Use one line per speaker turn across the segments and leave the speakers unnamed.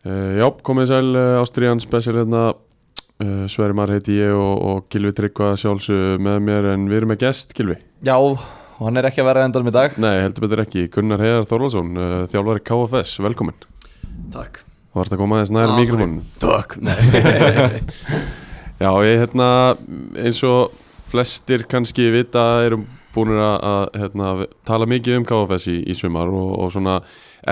Uh, já, komið sæl uh, Ástriðan spesial hérna. Uh, Sverri Mar heiti ég og, og Gilvi Tryggva sjálfsög með mér en við erum með gest Gilvi
Já, og hann er ekki að vera endan með dag.
Nei, heldur betur ekki, Gunnar Heiðar Þorlason uh, þjálfari KFS, velkomin
Takk.
Þú vart að koma aðeins næra
Ah,
mikrofónin
Takk. Nei
Já, ég hérna eins og flestir kannski vita erum búin að, að hérna, tala mikið um KFS í, í sumar og, og svona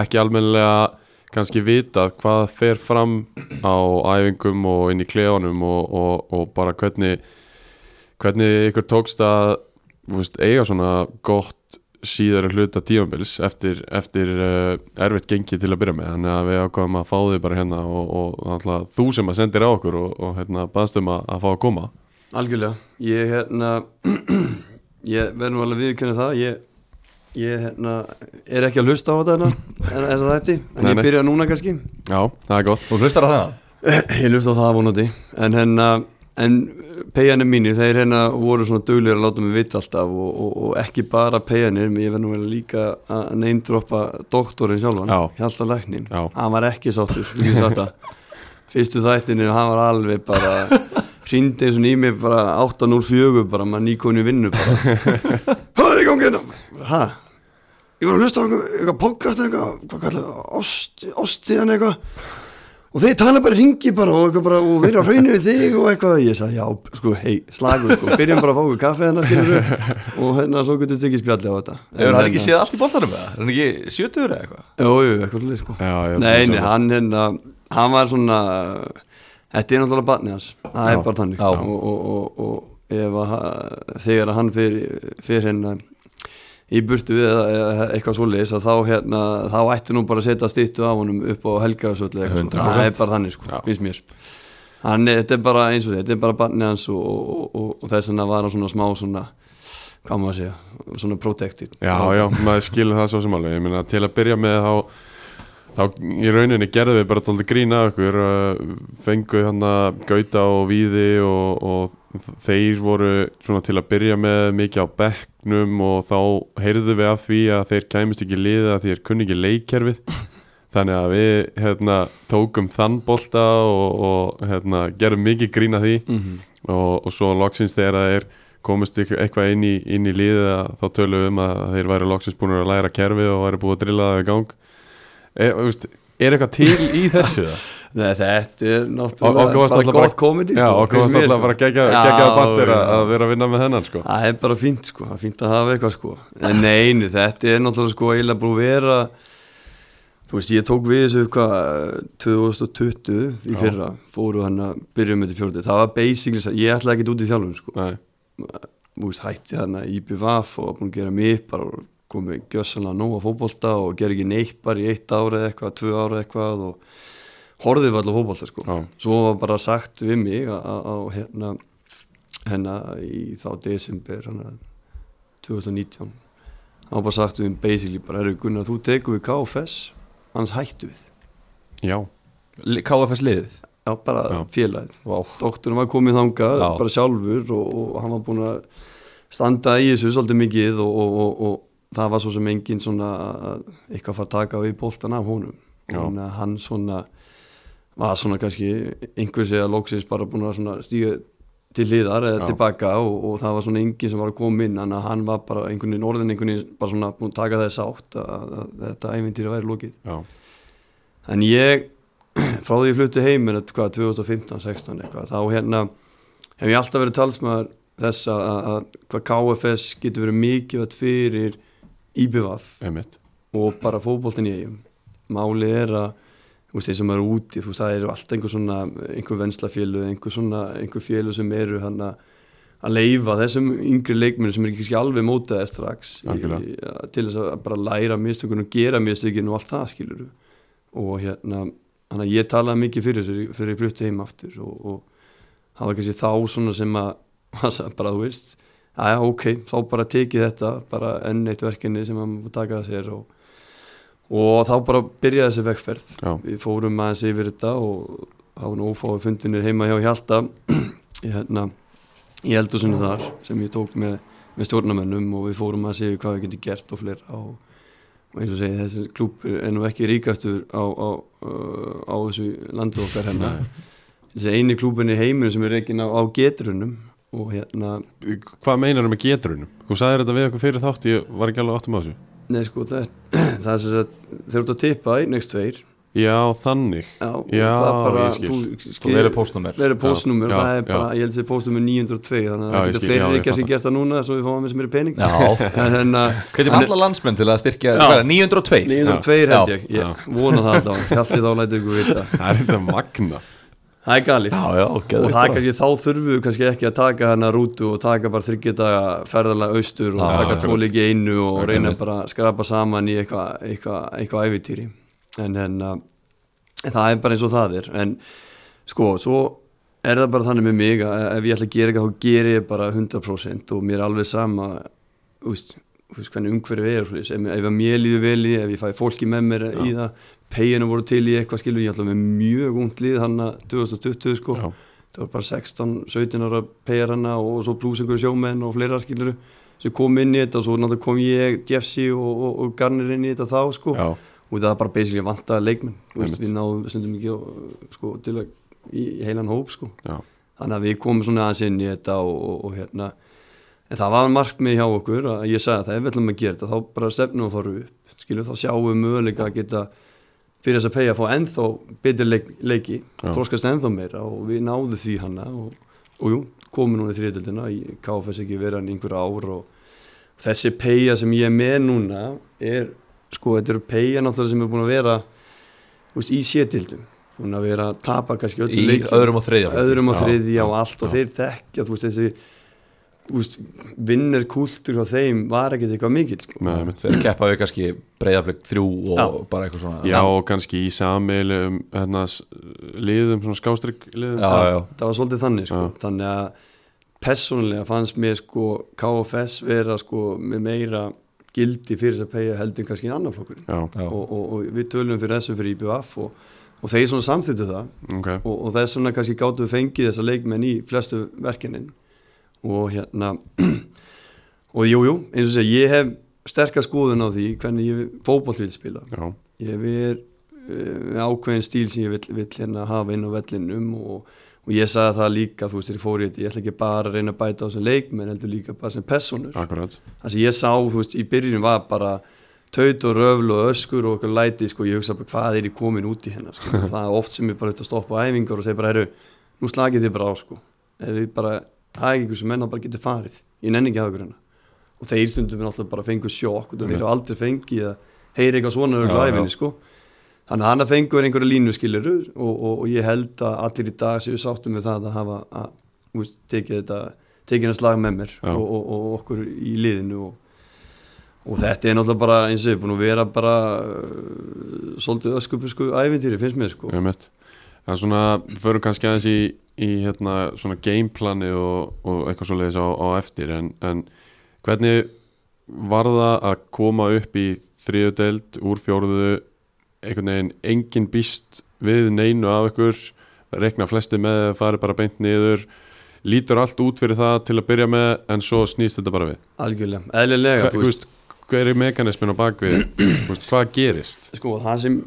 ekki almennilega kannski vitað hvað fer fram á æfingum og inn í klefanum og, og, og bara hvernig hvernig ykkur tókst að veist, eiga svona gott síðari hluta tímabils eftir, eftir uh, erfitt gengi til að byrja með. Þannig að við ákvæðum að fá þig bara hérna og, og þú sem að sendir á okkur og, hérna baðstum að, að fá að koma.
Algjörlega. Ég hérna Ég verður alveg viðkynna það. Ég Ég hérna Er ekki að hlusta á þetta hérna En þess að þetta En
Nei,
ég byrja núna kannski
Já, það er gott
Þú hlustar á þennan?
Ég hlusta á það vonandi En hérna En peijanir mínir Þeir hérna voru svona duglir að láta mig vita alltaf Og, og, og ekki bara peijanir Men ég verður nú vel líka að neindroppa Doktorinn sjálfan
Já.
Hjalta læknin
Já.
Hann var ekki sáttur það. Fyrstu þættinu Hann var alveg bara Hrindi eins og í mig bara 8.04 Bara maður nýkonu vinnu bara Hvað er í gangi hérna? Hæ? Ég var að hlusta á eitthvað, eitthvað podcast eitthvað, hvað kallar það, Ást, ástiðan eitthvað. Og þeir tala bara ringi bara og, bara, og þeir eru á hrauninu við þig og eitthvað. Ég sagði, já, sko, hei, slagur sko, byrjum bara að fá okkur kaffe hennar skilur og hérna svo getur tekið spjalli á þetta.
Hefur hann ekki
hérna-
séð allt í boltanum með það? Er hann ekki 70 eða eitthvað?
Jú, jú, eitthvað svolítið sko.
Já, ég-
Nei, hann hérna, hann var svona Þetta er náttúrulega barnið hans. Það
Já.
er bara þannig.
Já.
og, og, og, og ef að þegar hann fyrir, fyrir hérna í burtu við eitthvað svoleiðis að þá hérna, þá ætti nú bara að setja stýttu af honum upp á
100%.
það er bara þannig sko, finnst mér. Hann, er- þetta er bara eins og þetta, þetta er bara barnið hans og, og, og, og þess vegna var hann svona smá svona, hvað maður að segja svona protected.
Já, já, maður skilur það svo sem alveg. Ég meina, til að byrja með þá þá í rauninni gerðum við bara tóldi grína okkur uh, fengu hann að gauta og víði og, og þeir voru svona til að byrja með mikið á bekknum og þá heyrðu við af því að þeir kæmist ekki liða að þeir kunni ekki leikkerfið. Þannig að við hérna, tókum þann bolta og, og hérna, gerum mikið grína því.
Mm
og, og svo loksins þegar það er komist eitthvað inn í, inn í liðið að þá tölum við um að þeir væri loksins búin að læra kerfið og væri búið að drilla það í gang. Er, veist, er eitthvað til í þessu það?
Nei, þetta er
Og-
náttúrulega bara gott
bara-
komedi
Já, okkur varst alltaf bara gegja, gegja bandir að, vera að vinna með þennan sko.
Það er bara fínt sko, það er fínt að hafa eitthvað sko En neini, þetta er náttúrulega sko eiginlega búið að vera Þú veist, ég tók við þessu hvað 2020 í
Já.
fyrra Fóru hann að byrja með þetta fjórði Það var basically, ég ætlaði ekki út í þjálfum sko Þú veist, hætti hann að IBVF og búin að gera mig bara og komið gjössanlega nóg á fótbolta og gera ekki neitt bara í eitt ára eða eitthvað, tvö ára eitthvað og horfið var alltaf fótbolta sko
já,
svo var bara sagt við mig á, hérna hérna í þá desember hérna 2019 þá var bara sagt við mig basically bara eru Gunnar þú tekur við KFS annars hættu við
já,
KFS liðið?
já bara
Já.
félagið
Vá
doktorinn var komið þangað
Já.
bara sjálfur og, og hann var búin að standa í þessu svolítið mikið og, og, og það var svo sem engin svona að eitthvað fara að taka við boltan af honum
Já.
og hann svona var svona kannski einhver segja loksins bara búin að stíga til hliðar eða
Já.
tilbaka og, og það var svona engin sem var að koma inn þannig að hann var bara einhvern veginn orðin einhvern veginn bara svona búin að taka þess átt að, að, að þetta ævintýri væri lokið
já,
en ég frá því ég flutti heim er þetta hvað 2015-16 eitthvað þá hérna hef ég alltaf verið talsmaður þess að, að, að hvað KFS getur verið mikilvægt fyrir
Einmitt.
Og bara fótboltin í eigum málið er að þú veist þeir sem eru úti þú veist það eru alltaf einhver svona einhver venslafélu, einhver svona einhver félu sem eru hann að að leifa þessum yngri leikmennu sem er ekki alveg mótaði strax í, í, til þess að bara læra mistökun og gera mistökun og allt það skilur og hérna hann að ég talaði mikið fyrir þessu fyrir ég flutti heim aftur og, og var kannski þá svona sem að bara þú veist já ok, þá bara tekið þetta bara enn eitt verkefni sem að maður taka að sér og og þá bara byrjaði þessi vegferð.
Já.
við fórum aðeins yfir þetta og nú ófáið fundinir heima hjá Hjalta. Í hérna í eldhúsinu þar sem ég tók með, með stjórnamennum og við fórum aðeins yfir hvað við getum gert og fleira og, og eins og segi þessi klúpur er nú ekki ríkastur á, á, á þessu landu okkar hérna. Þessi eini klúbin í heiminu sem er reikin á, á getrunum og hérna,
Hvað meinar með getrunum? Þú sagðir þetta við okkur fyrir þátt Ég var ekki alveg áttum á þessu.
Neð sko það, það er sem sagt, þeir eru að tippa einn next tveir.
Já, þannig.
Já,
Já,
það er bara,
ég skil.
þú
Sko verið postnúmer
verið postnúmer,
Já,
það er
já,
bara, ég held að það er postnúmer 902 þannig að
Já,
það getur
skil,
fleiri
já,
sé
fatta.
gert það núna svo við fáum með sem eru pening.
Já,
en hérna,
hvernig alla landsmenn til að styrkja
Já.
hvað er það, 902
902 held
Já,
ég, ég vona það alltaf
Það er þetta magna
Það er galið.
Já, já,
og
geðveikt
það kannski þá þurfum við kannski ekki að taka hana rútu og taka bara þryggjata ferðarlega austur og
Já,
taka í einu og
Já,
reyna bara að skrapa saman í eitthvað eitthva, eitthva ævitýri en, en uh, það er bara eins og það er. En sko, svo er það bara þannig með mig að ef ég ætla að gera eitthvað þá ger ég bara 100% og mér er alveg sama úst, úst, hvernig umhverfið er ef, ef að mér líður vel í, ef ég fæ fólki með mér í það, peginu voru til í eitthvað skilur, ég ætla með mjög ungt lið hann 2020 sko.
Já,
það var bara 16-17 ára pegar hana og svo einhverju sjómenn og fleira skilur sem kom inn í þetta og svo náttúrulega kom ég, Jeffsy og, og, og Garner inn í þetta þá sko.
Já,
og það bara basically vantaði leikmenn veist, við náðum stundum ekki sko, til að í, heilan hóp sko.
Já,
þannig að við komum svona aðeins inn í þetta og, og hérna en það var markmið hjá okkur að ég sagði að það ef við ætlum að gera þetta þá bara stefnum að fara upp. Skilur þá sjáum við möguleika að geta fyrir þess að pegja að fá ennþá betri leik, leiki,
Já.
þorskast ennþá meira og við náðum því hana og, og jú, komum núna í þriðdöldina í KFS ekki verið hann einhver ár og þessi pegja sem ég er með núna er, sko, þetta eru pegja náttúrulega sem er búin að vera veist, í sétildum búin að vera að tapa kannski öllu
Í öðrum og þriðja
öðrum og þriðja og allt og þeir þekkja þú veist þessi vinner kultur hjá þeim var ekkert eitthvað mikill sko.
Þeir keppa við kannski breyðablík þrjú og
Já.
bara eitthvað svona.
Já, og kannski í sammeilum hérna, liðum, svona skástrygg liðum.
Já, já.
það var svolítið þannig sko. Þannig að persónulega fannst mér sko KFS vera sko með meira gildi fyrir þess að pegja heldur en kannski en annan flokkur og, og, og við tölum fyrir þessu fyrir IBF og, og þeir svona samþýttu það.
Ok.
Og, og þess vegna kannski gáttu við fengið þessa leikmenn í flestu verkinin og hérna og jú, jú, eins og segja, ég hef sterkar skoðun á því hvernig ég fótboll vil spila.
Já,
ég er uh, ákveðin stíl sem ég vil, vil hérna hafa inn á vellinum og, og ég sagði það líka, þú veist, þegar ég fór í þetta ég ætla ekki bara að reyna að bæta á sem leikmenn heldur líka bara sem personur
akkurat.
Það sem ég sá, þú veist, í byrjun var bara taut og röfl og öskur og okkur læti, sko, ég hugsa bara hvað er ég komin út í hennar, sko, það er oft sem ég bara ætti að stoppa á æfingar og segja bara, herru nú slagið þið bara á, sko. Ef við bara, það er ekki sem menn að bara geta farið ég nenni ekki að hennar og þeir stundum við náttúrulega bara fengu sjokk og þeir eru aldrei fengið að heyri eitthvað svona
Já,
örugglega á
já.
æfinni, sko. Þannig að hann að fengur einhverju línu skiluru og, og, og ég held að allir í dag séu sáttum með það að hafa að, úst, tekið þetta tekið hans lag með mér og, og, og okkur í liðinu og, og þetta er náttúrulega bara eins og ég búin að vera bara uh, svolítið öskupu sko æfintýri finnst mér sko.
Einmitt. Það er svona, förum kannski aðeins í, í hérna, svona gameplani og, og eitthvað svoleiðis á, á eftir en, en hvernig var það að koma upp í þriðu deild úr fjóruðu einhvern veginn engin býst við neinu af ykkur rekna flesti með að fari bara beint niður lítur allt út fyrir það til að byrja með en svo snýst þetta bara við.
Algjörlega, eðlilega veist,
veist, hver er mekanismin á bakvið hvað gerist?
Sko það sem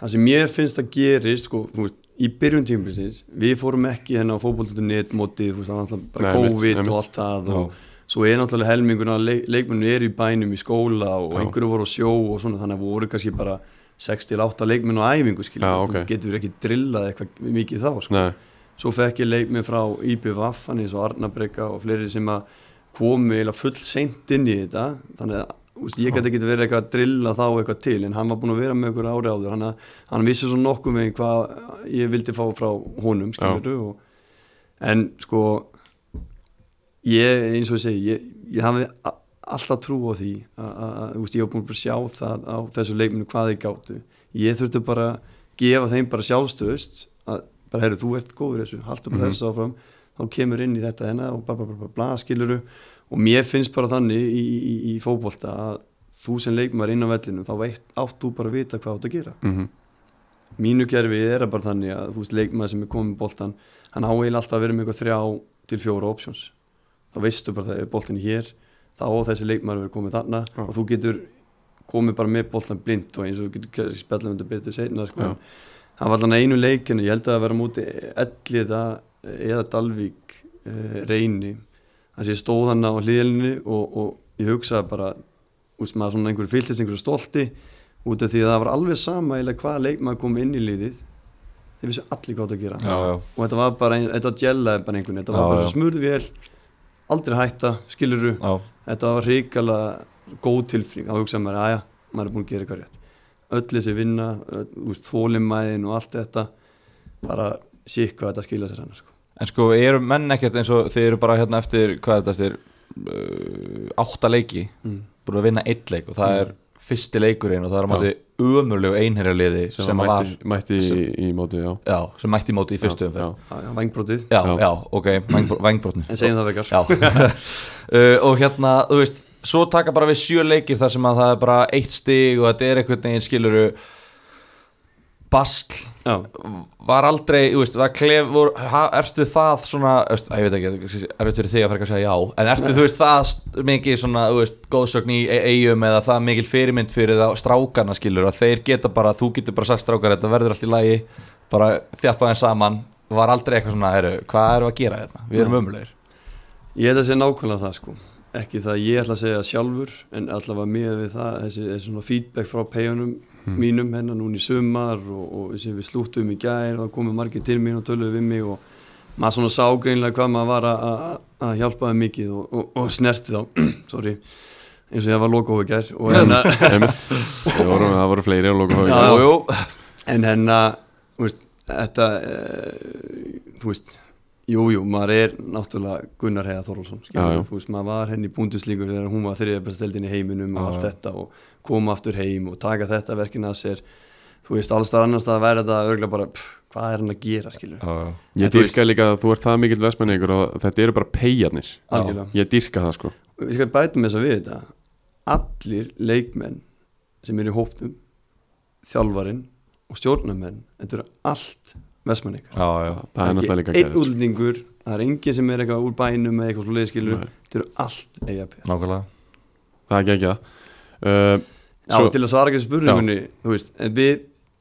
það sem mér finnst að gerist sko, veist, í byrjun tímbilsins við fórum ekki henni á fótboll.net mótið, veist,
Nei,
COVID
einmitt.
og allt það og svo er náttúrulega helmingun að leik, leikmennu er í bænum í skóla og
Já.
einhverju voru á sjó og svona þannig að voru kannski bara 6-8 leikmennu á æfingu skilja,
Já, ok.
þú getur ekki drillað eitthvað mikið þá sko. Svo fekk ég leikmið frá IBVF hann eins og Arnabrekka og fleiri sem að komu eiginlega full seint inn í þetta þannig að úst, ég gæti ekki verið eitthvað að drilla þá eitthvað til en hann var búin að vera með ykkur ári áður. Hann, hann vissi svo nokkuð með hvað ég vildi fá frá honum og, en sko ég eins og ég segi ég, ég hafi a- alltaf trú á því að, ég var búin að sjá það á þessu leikminu hvað þeir gáttu ég þurfti bara að gefa þeim bara sjálfstöðust að bara heyrðu þú ert góður þessu, haldur bara
Mhm.
þessu áfram þá kemur inn í þetta hennar og bara, bara, bara, bla skiluru og mér finnst bara þannig í, í, í, í fótbolta að þú sem leikmar inn á vellinu þá veit, átt þú bara að vita hvað átt að gera
mm
mínu gerfi er bara þannig að þú veist leikmar sem er komið með boltan hann á eiginlega alltaf að vera með eitthvað þrjá til fjóra options þá veistu bara það er boltin hér þá á þessi leikmar vera komið þarna
Já.
og þú getur komið bara með boltan blind og eins og þú getur spjallum þetta betur seinna sko.
Já.
það var allan einu leikinu, ég held að það vera múti Elliða eða Dalvík uh, reyni þar sem ég stóð hann á hliðlinni og, og ég hugsaði bara úst, maður svona einhverju fylltist einhverju stolti út af því að það var alveg sama eða hvaða leik maður kom inn í liðið þeir vissu allir það að gera.
Já, já,
og þetta var bara, ein, þetta gjellaði bara einhvern þetta var
Já,
bara
já.
svo smurðvél aldrei hætta, skiluru
já,
þetta var hrikalega góð tilfinning þá hugsaði maður, aðja, maður er búin að gera eitthvað rétt. Öll þessi vinna, þólimæðin og allt þetta bara sík hvað þetta skilja sér hann sko.
En sko, eru menn ekkert eins og þið eru bara hérna eftir, hvað er þetta eftir uh, átta leiki
mm.
búin að vinna eitt leik og það
Mm.
er fyrsti leikurinn og það er á móti umurlegu einherjarliði sem,
sem,
var
mætti, mætti í,
sem-
í móti já.
já, sem mætti í móti í fyrstu umferð.
já,
Já, já,
ok, vangbrotni
en segjum það vekkar
Já. Uh, Og hérna, þú veist Svo taka bara við sjö leikir þar sem að það er bara eitt stig og þetta er einhvern veginn skiluru Basl.
Já,
Var aldrei, þú veist, var klef vor, ha, Ertu það svona, veist, að, ég veit ekki Er þetta fyrir þig að ekki að segja já En ertu, þú veist, það mikið svona, veist Góðsögn í eigum eða það mikil fyrirmynd fyrir það strákana skilur Að þeir geta bara, þú getur bara sagt strákar Þetta verður allt í lagi, bara þjappa þeim saman. Var aldrei eitthvað svona, heru, hvað við að gera þetta? Við erum umlegir
ég held að segja nákvæmlega það sko. Ekki það ég ætla að segja sjálfur en allavega með við það þessi, þessi pegjunum mínum hennar núna í sumar og, og sem við slúttum í gær og það komið margir til mín og töluðu við mig og maður svona sá greinlega hvað maður var að- hjálpa þeim mikið og, og, og snerti þá. Sorry, eins og ég var lokófi gær og hérna
það voru fleiri á
Já,
Jú, jú.
en veist, þetta e, þú veist Jú, jú, maður er náttúrulega Gunnar Heiða Þorvaldsson, þú veist, maður var henni í búnduslíkur þegar hún var þriðja besta deildin í heiminum og allt þetta og koma aftur heim og taka þetta verkin að sér, þú veist, alls það annars það að vera þetta örgulega bara, pff, hvað er hann að gera, skilur,
Já, já.
Ég dyrka líka að þú ert það mikill vestmenningur og þetta eru bara
algjörlega.
Ég dyrka það sko.
Við skal bæta með þess að við þetta, allir leikmenn sem eru í hópnum, þjálfarinn og stjórnarmenn, þetta eru allt
Já, já.
Það er náttúrulega líka
einn
gæðið
útlendingur, það er enginn sem er eitthvað úr bænum eða eitthvað svo leiðskilur,
Nei.
þetta eru allt EIP.
Nákvæmlega
Það er ekki uh,
Já,
Svo-
til að svara ekki spurningunni þú veist, en við,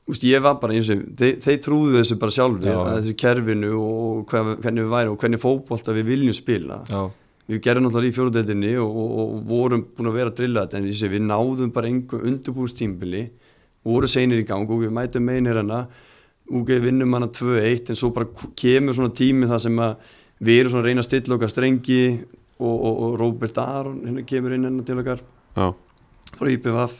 þú veist, ég var bara eins og þeir, þeir trúðu þessu bara sjálfur
Já.
þessu kerfinu og hvað, hvernig við væri og hvernig fótbolta við viljum spila
Já,
við gerum náttúrulega í fjóruðdeldinni og, og, og vorum búin að vera að drilla þetta en þessi, við náðum bara einhver undirbúrstímbili voru seinir í gang og við mætum meinir og við vinnum hana 2-1 en svo bara kemur svona tími það sem að við erum svona að reyna að stilla okkar strengi og, og, og Robert Aron hérna kemur inn hennar til okkar.
Já,
frá IPVF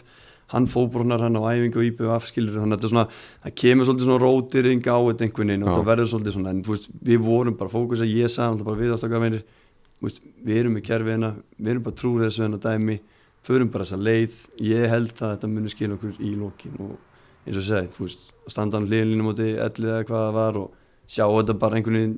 hann fóbrunnar hann á æfingu á IPVF skilur þannig að þetta svona, það kemur svolítið svona rótiring á þetta einhvern veginn og það verður svolítið svona en veist, við vorum bara fókus að ég sagði bara við ástaka meinir við erum í kerfiðina, við erum bara trúið þessu hennar dæmi, förum bara þessa leið. Ég held að þetta muni skilja okkur í lokin og eins og segi þú veist, standa hann hliðinlínu móti ellið eða hvað það var og sjá þetta bara einhvern veginn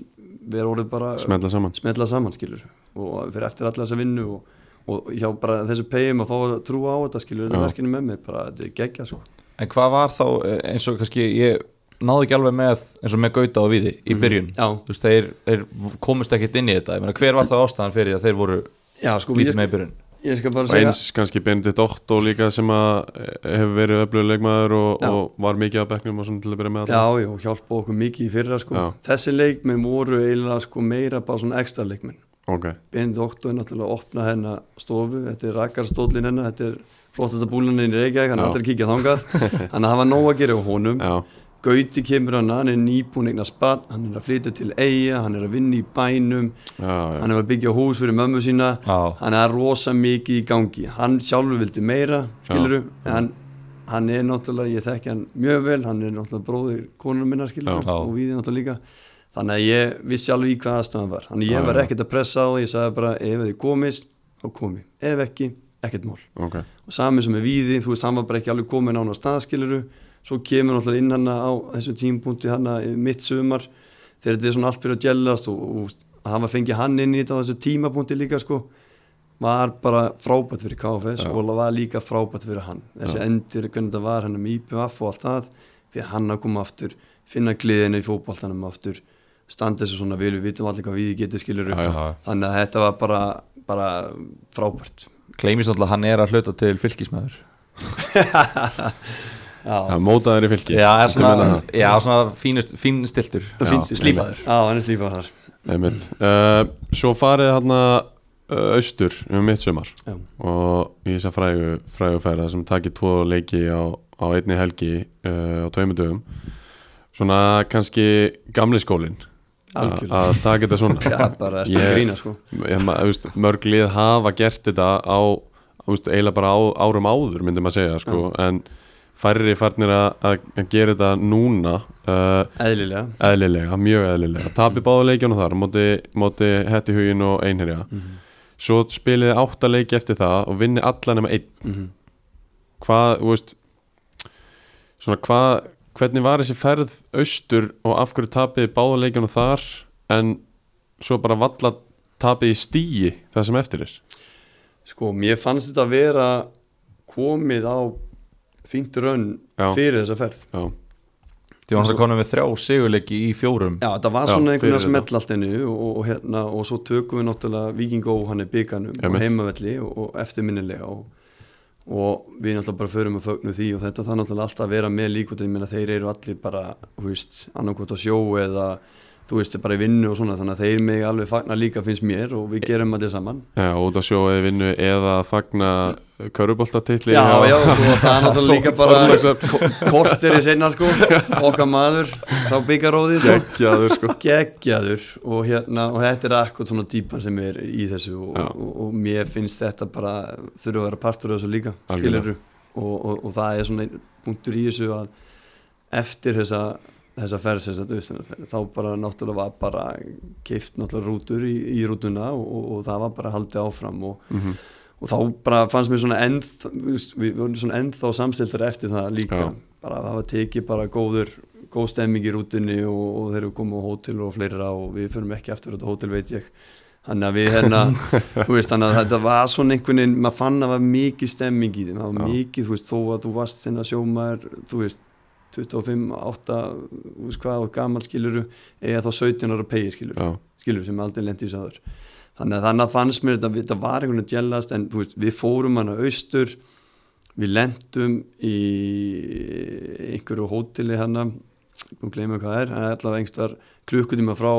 vera orðið bara
smetla saman
smetla saman skilur og fyrir eftir alla þessa vinnu og, og hjá bara þessu pegjum að fá að trúa á þetta skilur þetta
Já.
verkinu með mig bara þetta er geggja sko
En hvað var þá eh, eins og kannski ég náði ekki alveg með eins og með Gauta og Víði í
Mhm.
byrjun
Já,
Þú veist, þeir, þeir komust ekkert inn í þetta ég meina, Hver var það ástæðan fyrir því að þeir voru
já sko
lítið með í byrjun?
Og eins kannski Benedikt Otto líka sem að eh, hefur verið öflugur leikmaður og, og var mikið á bekknum og svona til að byrja með
Já, já, hjálpa okkur mikið í fyrra sko. Þessi leikmenn voru eiginlega sko meira bara svona ekstra leikmenn.
Ok,
Benedikt Otto er náttúrulega að opna hennar stofu. Þetta er rakkarstóllin hennar Þetta er flottasta búlunin í Reykjavík Hann er allir að kíkja þangað. Að það var nóg að gera á honum.
Já,
Gauti kemur hann, hann er nýbúin eignar spann Hann er að flytja til eiga, hann er að vinna í bænum
já, já,
Hann er að byggja hús fyrir mömmu sína.
Já,
hann er rosa mikið í gangi. Hann sjálfur vildi meira skiluru, en hann, hann er náttúrulega ég þekki hann mjög vel, hann er náttúrulega bróðir konunum minna skiluru og við náttúrulega líka. Þannig að ég vissi alveg í hvað aðstæðan var. Þannig að ég var ekkert að pressa á það ég sagði bara ef þið komist, þá komi ef ekki, ekkert mál.
Ok.
Og sami sem er víði, þú veist, hann var bara ekki alveg komin á hann á staðskiluru svo kemur náttúrulega inn hann á þessu tímpunkti hann mitt sumar þegar þetta er svona allt byrja að gjellast og, og að hafa fengið hann inn í þetta á þessu tímapunkti líka sko var bara frábært fyrir KFS
Já.
og það var líka frábært fyrir hann þessi
Já.
endir, hvernig þetta var hann með IPVF og allt það fyrir hann að koma aftur finna gliðinu í fótboltanum aftur standa þessu svona vil, við vitum allir hvað við getum skilur
Já, já.
þannig að þetta var bara, bara frábært
alltaf að hann er að hluta til fylgismæður
Já,
mótaður í fylki.
Já, er
Viltu meina
svona,
það?
já, svona fínust, fín stiltur slípaður.
Já, hann er
Einmitt. Uh, Svo farið hérna uh, austur um mitt sumar
Já,
og í þess að frægu, frægu færa sem takir tvo leiki á, á einni helgi uh, á tveimur dögum. Svona kannski gamli skólin
Algjörlega.
að taka þetta svona.
Já, bara eftir
Ég-
að grína sko.
ég, ma, veist, mörg lið hafa gert þetta á veist, eiginlega bara á, árum áður myndi maður segja sko, en færri farnir að, gera þetta núna uh,
Eðlilega.
eðlilega, mjög eðlilega. Tapi báða leikjana þar móti, móti Hetti Hugin og Einherja. Svo spiliði átta leiki eftir það og vinni alla nema einn.
Mhm.
hvað, þú veist svona hvað hvernig var þessi ferð austur og af hverju tapiði báða leikjana þar en svo bara valla tapiði stíi það sem eftir er?
Sko, mér fannst þetta að vera komið á fínt raun
Já.
fyrir þessa ferð.
Já,
Því var hans að konu með þrjá sigurleiki í fjórum.
Já, þetta var svona einhvern veginn smell allt ennu og, og, hérna, og svo tökum við náttúrulega Víkingó hann er bygganum og heimavelli og, og eftirminnilega og, og við náttúrulega bara förum að fögnu því og þetta það náttúrulega alltaf að vera með meina þeir eru allir bara, annarkvot á sjó eða þú veist, bara í vinnu og svona þannig að þeir mig alveg fagna líka finnst mér og við gerum allir saman.
Já út á sjóiði vinnu eða að fagna köruboltatitli
Já, já, svo það er náttúrulega líka bara kortir í sinna sko. Okkar maður, sá byggaróðið sko.
geggjaður sko.
Og, hérna, og þetta er akkur svona típan sem er í þessu og, og, og mér finnst þetta bara þurfa að vera partur af þessu líka skilurðu. Og, og, og það er svona punktur í þessu að eftir þessa þessa ferð sem þetta þá bara náttúrulega var bara keift náttúrulega rútur í, í rútuna og, og, og það var bara haldið áfram og,
Mhm.
og þá bara fannst mér svona veist, við vorum svona ennþá samstiltar eftir það líka
Já.
bara að það var tekið bara góður góð stemming í rútunni og, og þeir eru komið á hótel og fleira og við förum ekki aftur á þetta hótel veit ég þannig að við hérna þú veist þannig að þetta var svona einhvern veginn maður fann að það var mikið stemming í þeim það var
Já.
mikið þú veist þó að þú varst þennan sjómaður þú veist 25, 8 þú veist hvað og gammal skiluru eða þá 17 ára pegi skiluru
já,
skilur sem aldrei lendi í sáður þannig að þannig að fannst mér þetta, þetta var einhvern veginn að jellast en veist, við fórum hana austur við lendum í einhverju hóteli hana hún gleymum hvað er, það er allavega einhver klukkutíma frá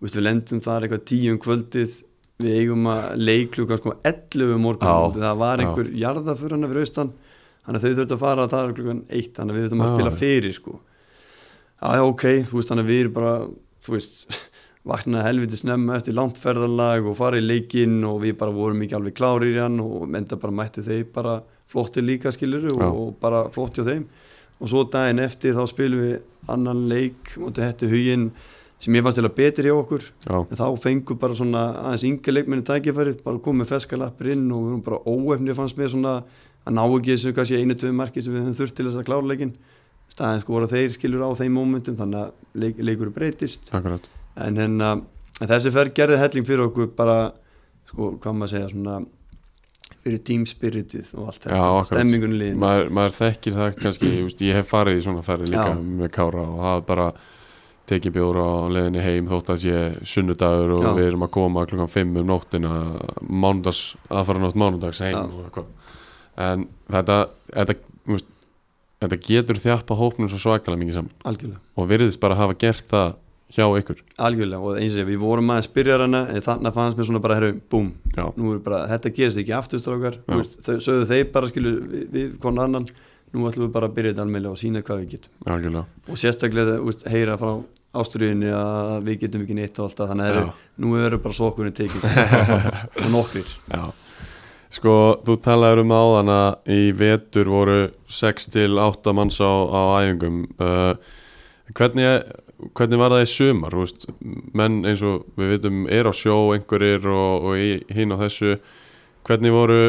veist, við lendum þar eitthvað tíu um kvöldið við eigum að leikluga sko 11 um morgun, það var einhver jarða fyrir hana fyrir austan þannig að þau þurftu að fara er klukkan eitt þannig að við þurftum að spila fyrir sko. Já, ok, þú veist, þannig að við erum bara þú veist, vaknaði helviti snemma eftir langt ferðalag og fara í leikinn og við bara vorum ekki alveg klárir í hann og enda bara mætti þeir bara flótti líka skilur og, og bara flótti á þeim. Og svo daginn eftir þá spilum við annan leik þetta hætti huginn sem ég fannst til að betri hjá okkur.
Já,
en þá fengur bara svona aðeins yngi leikmenni tækifæri, bara komið feskalappir inn og við erum bara óefni fannst mér svona að ná ekki þessu kannski einu, tvö marki sem við höfum þurft til þess að klára leikin staðin sko voru þeir skilur á þeim mómentum þannig að leik, leikur breytist
akkurat
en, hérna, þessi ferð gerði helling fyrir okkur bara sko, hvað maður segja svona fyrir teamspiritið og allt þetta
akkurat.
stemmingunni liðin
maður, maður þekkir það kannski veist, ég hef farið í svona ferði líka
Já.
með Kára og það er bara tekið bjóra á leiðinni heim þótt að sé sunnudagur og
Já.
við erum að koma klukkan 5 um nóttina mánudags, aðfara nótt mánudags heim
Já.
og eitthvað en þetta, þetta, veist, þetta getur þjappa hópnum svo svakalega mikið saman.
Algjörlega.
Og virðist bara hafa gert það hjá ykkur.
Algjörlega og eins og ég, við vorum aðeins byrjar hana en þannig að fannst mér svona bara, herru, búm nú er bara, þetta gerist ekki afturstrákar sögðu þeir bara skilu við, við konar annan, nú ætlum við bara að byrja þetta almeinlega og sína hvað við getum.
Algjörlega.
Og sérstaklega úst, heyra frá ástriðinni að við getum ekki neitt og alltaf þannig að
Já.
heru, nú verður bara sokkunni tekið og nokkrir.
Já, sko þú talaður um áðan að í vetur voru 6 til 8 manns á, á æfingum. Uh, hvernig, hvernig var það í sumar, veist, menn eins og við veitum er á sjó einhverjir og, og í, hinn á þessu. Hvernig voru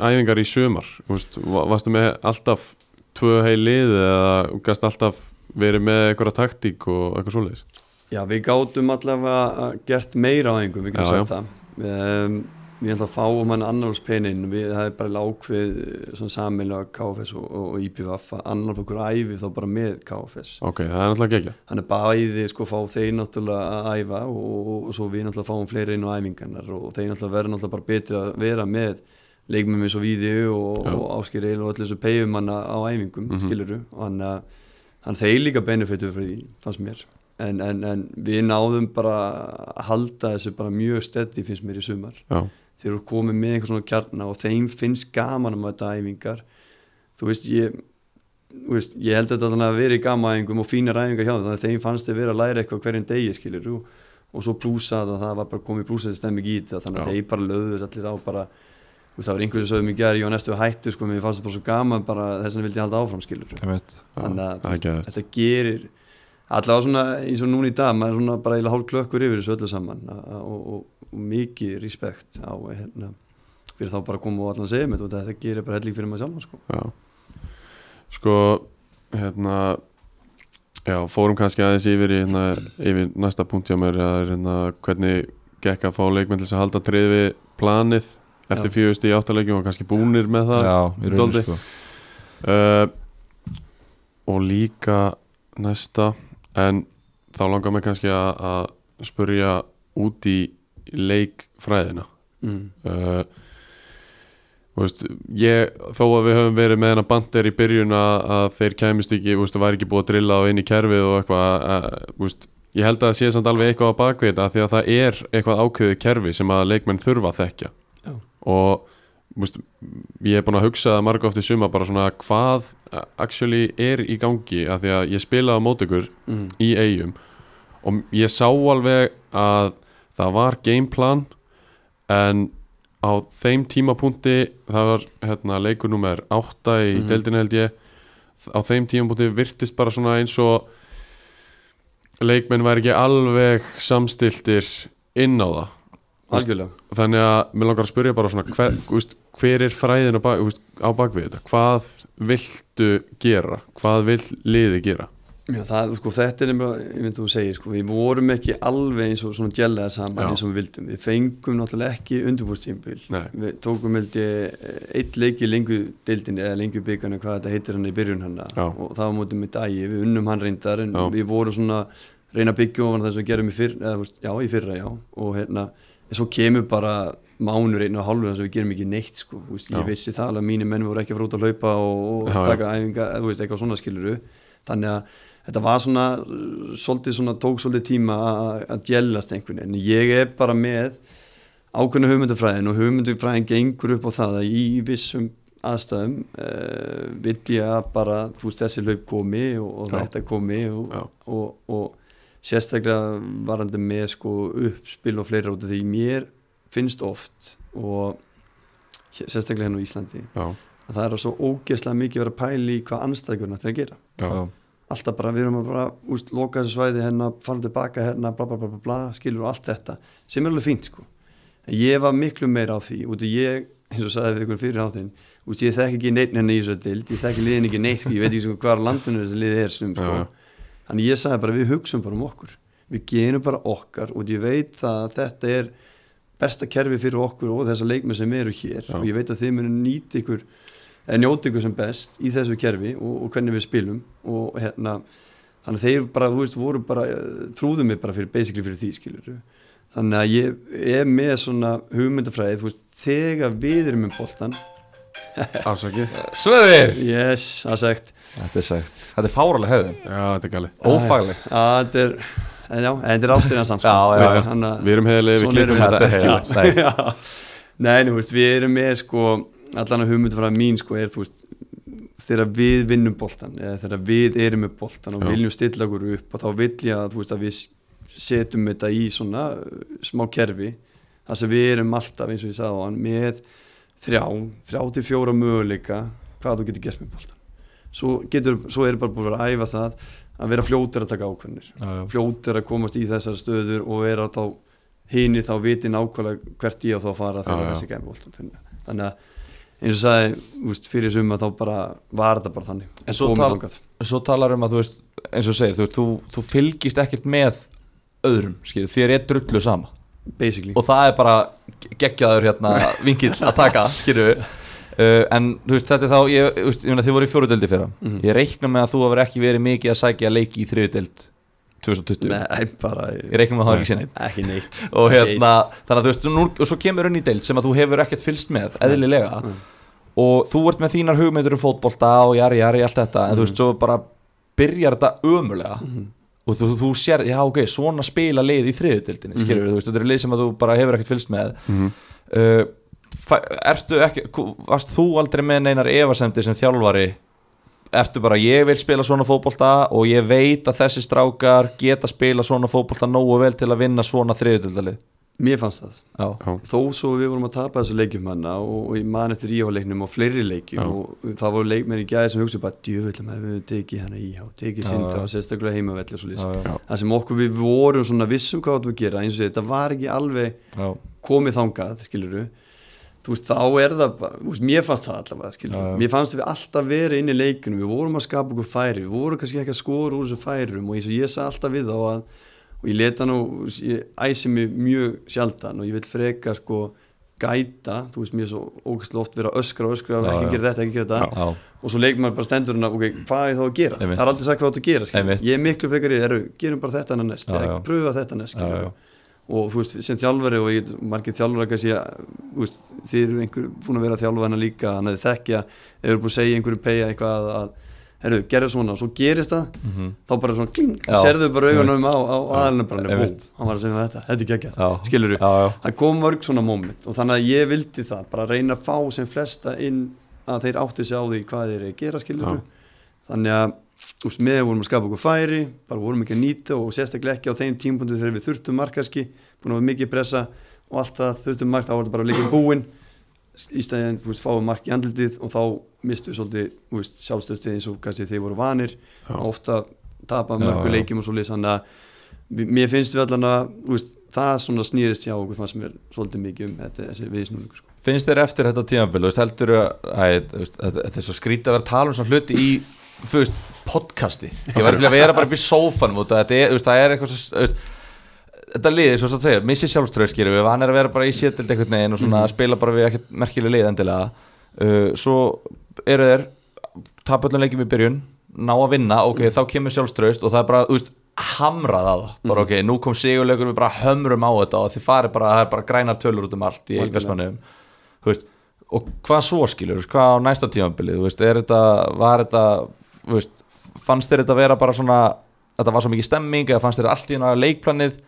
æfingar í sumar, veist, va- varstu með alltaf tvö heil lið eða gæst alltaf verið með einhverja taktík og eitthvað svoleiðis?
Já, við gátum allavega gert meira á einhverjum, við getum sagt það. Um, Við ætlum að fáum hann annars penin við, það er bara ákveð svona samilega KFS og, og, IPVF annar fyrir æfi þá bara með KFS
Ok, það er náttúrulega gegja
Þannig bæði sko fá þeir náttúrulega að æfa og, og, svo við náttúrulega fáum fleiri inn á æfingarnar og þeir náttúrulega verður náttúrulega bara betri að vera með leikmum eins og Víði og, og Eil og öllu þessu pegjum hann á æfingum,
Mhm.
skiluru og hann, að- hann þeir líka benefitu fyrir því, fannst mér. En, en, en við náðum bara að halda þessu bara mjög steddi finnst mér í sumar.
Já,
þeir eru komið með einhver svona kjarna og þeim finnst gaman um þetta æfingar. Þú veist ég veist, ég held að þetta að vera í gamaæfingum og fínar æfingar hjá þeim, þannig að þeim fannst þeir vera að læra eitthvað hverjum degi skilur og, og svo plúsað að það var bara komið plúsað stemming í þetta þannig að
Já.
þeir bara löðu þess allir á bara veist, það var einhversu sögum í gerð, ég var næstu hættur sko, mér fannst það bara svo gaman bara þess vegna vildi ég halda áfram
já,
þannig að
það að
þetta gerir allavega svona eins og núna í dag maður er svona bara eiginlega hálf klökkur yfir þessu öllu saman og, og, og mikið respekt á hérna, fyrir þá bara að koma og allan segja mér þetta gerir bara helling fyrir maður sjálf sko.
Já Sko hérna Já, fórum kannski aðeins yfir í hérna, yfir næsta punkt hjá mér að hérna, hvernig gekk að fá leikmenn til að halda trið við planið eftir
Já.
fjögust í áttalegjum og kannski búnir með það
Já,
Dálítið.
sko
uh, og líka næsta en þá langar mig kannski að, að spurja út í leikfræðina
mm.
uh, veist, ég, þó að við höfum verið með hennar bandir í byrjun að, að þeir kæmist ekki, veist, það væri ekki búið að drilla á inn í kerfið og eitthvað að, veist, ég held að það sé samt alveg eitthvað á bakvið því að það er eitthvað ákveðið kerfi sem að leikmenn þurfa að þekkja
Já.
og veist, ég er búin að hugsa marga oft í suma bara svona hvað actually er í gangi að því að ég spilaði á mót ykkur
Mm.
í eigum og ég sá alveg að það var gameplan en á þeim tímapunkti það var hérna, leikur nummer 8 í
Mhm.
deildinu held ég á þeim tímapunkti virtist bara svona eins og leikmenn væri ekki alveg samstiltir inn á það
algjörlega.
þannig að mér langar að spyrja bara svona hver, veist, hver er fræðin á, bak, veist, á bakvið þetta? Hvað viltu gera? Hvað vill liði gera?
Já, það, sko, þetta er nefnilega, ég myndi þú segir sko, við vorum ekki alveg eins og svona gjellaða saman
Já.
eins og við vildum, við fengum náttúrulega ekki undirbúrstímbil,
Nei.
við tókum held ég eitt leik í lengu deildinni eða lengu byggarnu, hvað þetta heitir hann í byrjun hann og það var mótið mitt ægi, við unnum hann reyndar en
Já.
við vorum svona reyna að byggja ofan þess að gerum í fyrra, eða, já, í fyrra já, og hérna, en svo kemur bara mánur einu og hálfu þess að við gerum ekki neitt sko, veist, ég vissi það alveg að mínir menn voru ekki að fara út að hlaupa og, og
Já,
taka æfinga, eða veist, eitthvað svona skiluru þannig að þetta var svona svolítið svona, tók svolítið tíma að- djellast einhvern veginn, ég er bara með ákveðna hugmyndafræðin og hugmyndafræðin gengur upp á það að í vissum aðstæðum uh, vill ég að bara, þú veist, þessi laup komi og, og þetta komi og, og sérstaklega varandi með sko uppspil og fleira út af því. Mér finnst oft og sérstaklega hérna á Íslandi
já,
að það er svo ógeðslega mikið verið að pæli í hvað anstæðgjörna þeir gera.
Já,
alltaf bara við erum að bara úst, loka þessu svæði hérna, fara tilbaka hérna bla bla bla bla, bla skilur og allt þetta sem er alveg fínt sko. En ég var miklu meira á því út af ég, eins og sagði við ykkur fyrir háttinn út ég þekki ekki neitt henni í þessu dild ég þekki liðin ekki neitt, sko, ég veit ekki sko hvað landinu þessi lið er sem sko.
Já, já.
Þannig ég sagði bara við hugsum bara um okkur. Við gerum bara okkar og ég veit að þetta er besta kerfi fyrir okkur og þessa leikmenn sem eru hér.
Já.
og ég veit að þið munum nýta ykkur eða njóta ykkur sem best í þessu kerfi og, og hvernig við spilum. Og hérna þannig þeir bara, þú veist, voru bara eh, trúðu mig bara fyrir, basically fyrir því skilur þannig að ég er með svona hugmyndafræði, þú veist, þegar við erum um boltan,
afsakið.
Sveðir
yes, það sagt
Þetta er sagt Þetta er fáralega hefðin
já, þetta er gali
Ófaglegt
að þetta er en já, en þetta er ástæðan samt sko.
Já, já, já.
við erum heiðilega, við klippum þetta ekki út
Nei.
Já. Nei, þú veist, við erum með sko, allan að hugmyndafræða mín sko er, þú veist, þegar við vinnum boltan eða þegar við erum með boltan og
Já.
viljum stilla okkur upp og þá vil ég að, þú veist, að við setjum þetta í svona uh, smá kerfi þar sem við erum alltaf, eins og ég sagði á hann, með þrjá, þrjá til fjóra möguleika hvað þú getur gert með boltan svo, getur, svo er bara búin að vera að æfa það að vera fljótir að taka ákvörnir fljótir að komast í þessar stöður og vera þá hini þá viti nákvæmlega hvert ég á þá að fara þegar þessi gæmi boltan þannig að eins og sagði úst, fyrir suma þá bara var þetta bara þannig.
En svo tal-. Svo talar um að þú veist eins og segir, þú, veist, þú, þú fylgist ekkert með öðrum, skilur, þér er drullu sama.
Basically.
Og það er bara geggjaður hérna vinkill að taka, við uh, en þú veist, þetta er þá ég, þú veist, ég meina, þið voru í fjóruðeldi fyrra.
Mhm.
ég reikna með að þú hefur ekki verið mikið að sækja leiki í þriðudeld 2020
Nei, bara
Ég reiknum að það ekki sinni
Ekki neitt.
Og hérna, þannig að þú veist, nú, og svo kemur unni deild sem að þú hefur ekkert fylst með, eðlilega.
Nei.
og þú ert með þínar hugmyndur um fótbolta og jari, jari, allt þetta. En þú
Mhm.
veist, svo bara byrjar þetta ömulega og þú, þú sér, já ok, svona spila lið í þriðutildinni,
Mhm.
skilur þú veist, þetta er lið sem að þú bara hefur ekkert fylst með.
Mhm.
uh, fæ- ertu ekki, varst þú aldrei með neinar efasemdi sem þjálfari? Ertu bara, ég vil spila svona fótbolta og ég veit að þessi strákar geta spila svona fótbolta nógu vel til að vinna svona þriðutildalið
Mér fannst það.
Já,
Þó svo við vorum að tapa þessu leikjum hana og, og ég man eftir íháleiknum og fleiri leikjum
Já.
og það voru leikmenn í gæði sem hugsa bara djöfullum að við tekið hana íhá tekið sindra og sérstaklega heimavelli og svo
já,
Það sem okkur við vorum svona vissum hvað áttum að gera eins og þetta var ekki alveg
já,
komið þangað, skilur þú veist, þá er það veist, mér fannst það allavega,
já.
mér fannst við alltaf verið inn í leikunum, við vorum að skapa okkur færi, við vorum kannski ekki að skora úr þessu færum og eins og ég sagði alltaf við þá að, og ég leta nú ég æsi mig mjög sjaldan og ég vil freka sko gæta, þú veist, mér er svo ógæslega oft vera að öskra og öskra,
Já,
ekki gera þetta, ekki gera þetta og svo leikum maður bara stendur hérna, ok, hvað er þá að gera
Einmitt.
það er aldrei sagt hvað þú átt að gera, ég er miklu frekar í, eru, gerum bara þetta næst
Já, já.
pröfa þetta næst. Og þú veist, sem þjálfari og ég, margir þjálfari kannski þú þið eru einhver búin að vera að þjálfa hana líka þannig að þekkja, ef eru búin að segja einhverju pegja eitthvað að, að herru, gerðu svona og svo gerist það,
Mhm.
þá bara svona kling, serðu bara augunum á, á aðalina bara, bú, hann var að segja þetta, þetta er geggjað,
Já.
skilur
já,
það kom mörg svona moment og þannig að ég vildi það bara reyna að fá sem flesta inn að þeir átti sig á því hvað þeir eru að gera skilur
Já.
þannig að þú með vorum að skapa okkur færi bara vorum ekki að nýta og sérstaklega ekki á þeim tímpunktu þegar við þurftum markaski búin að vera mikið pressa og allt það þurftum mark þá var þetta bara líka búin í stæðin, fáum mark í andlitið og þá mistu við svolítið, eins og kannski þeir voru vanir
Já.
og ofta tapa
Já,
mörgu
já.
leikjum og svolítið þannig að mér finnst við allan að þú veist, það svona snýrist hjá okkur fannst mér svolítið mikið um þetta, þessi viðsnúningur sko.
finnst þér eftir þetta veist, heldur að þú veist, þetta, er svo skrítið að vera að tala um svona hluti í þú veist, podcasti. Ég var til að vera bara upp í sófanum út af þetta er, það er eitthvað svo, þetta liðið, svo að segja, missi sjálfströð skýrum við, hann er að vera bara í sétild einhvern veginn og svona spila bara við ekkert merkileg lið endilega. Uh, svo eru þeir leikjum í byrjun ná að vinna, ok, þá kemur sjálfströðst og það er bara, veist, hamrað á það. Bara ok, nú kom sigurleikur við bara hömrum á þetta og þið farið bara, það er bara grænar tölur út um allt í
Algjörlega.
Vestmannum þú veist, og hvað svo skilur hvað á næsta tímabilið, þú veist, er þetta var þetta, veist fannst þér þetta vera bara svona þetta var svo mikið stemming, eða fannst þér allt í náða leikplanið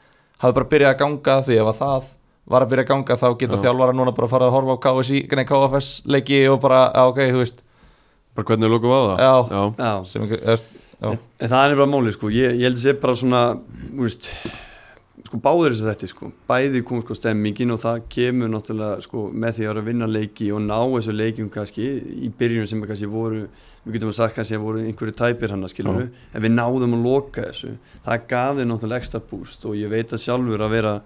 hafi bara byrjað að ganga því ef að það var að byrja að ganga þá geta
Já.
þjálfara núna bara að fara að horfa á KSI, nei, KFS leiki og bara, já, ok, þú veist
bara hvernig lókum við á það
Já.
já.
Já,
sem eða, já,
en, en það er bara máli sko. ég, ég held að sé bara svona veist, sko báður þessu þetta sko. bæði kom sko stemmingin og það kemur náttúrulega sko, með því að vera að vinna leiki og ná þessu leikjum kannski í byrjun sem kannski voru við getum að sagt kannski að voru einhverju tæpir hann skilur
Já.
en við náðum að loka þessu. Það gaf þið náttúrulega ekstra búst og ég veit að sjálfur að vera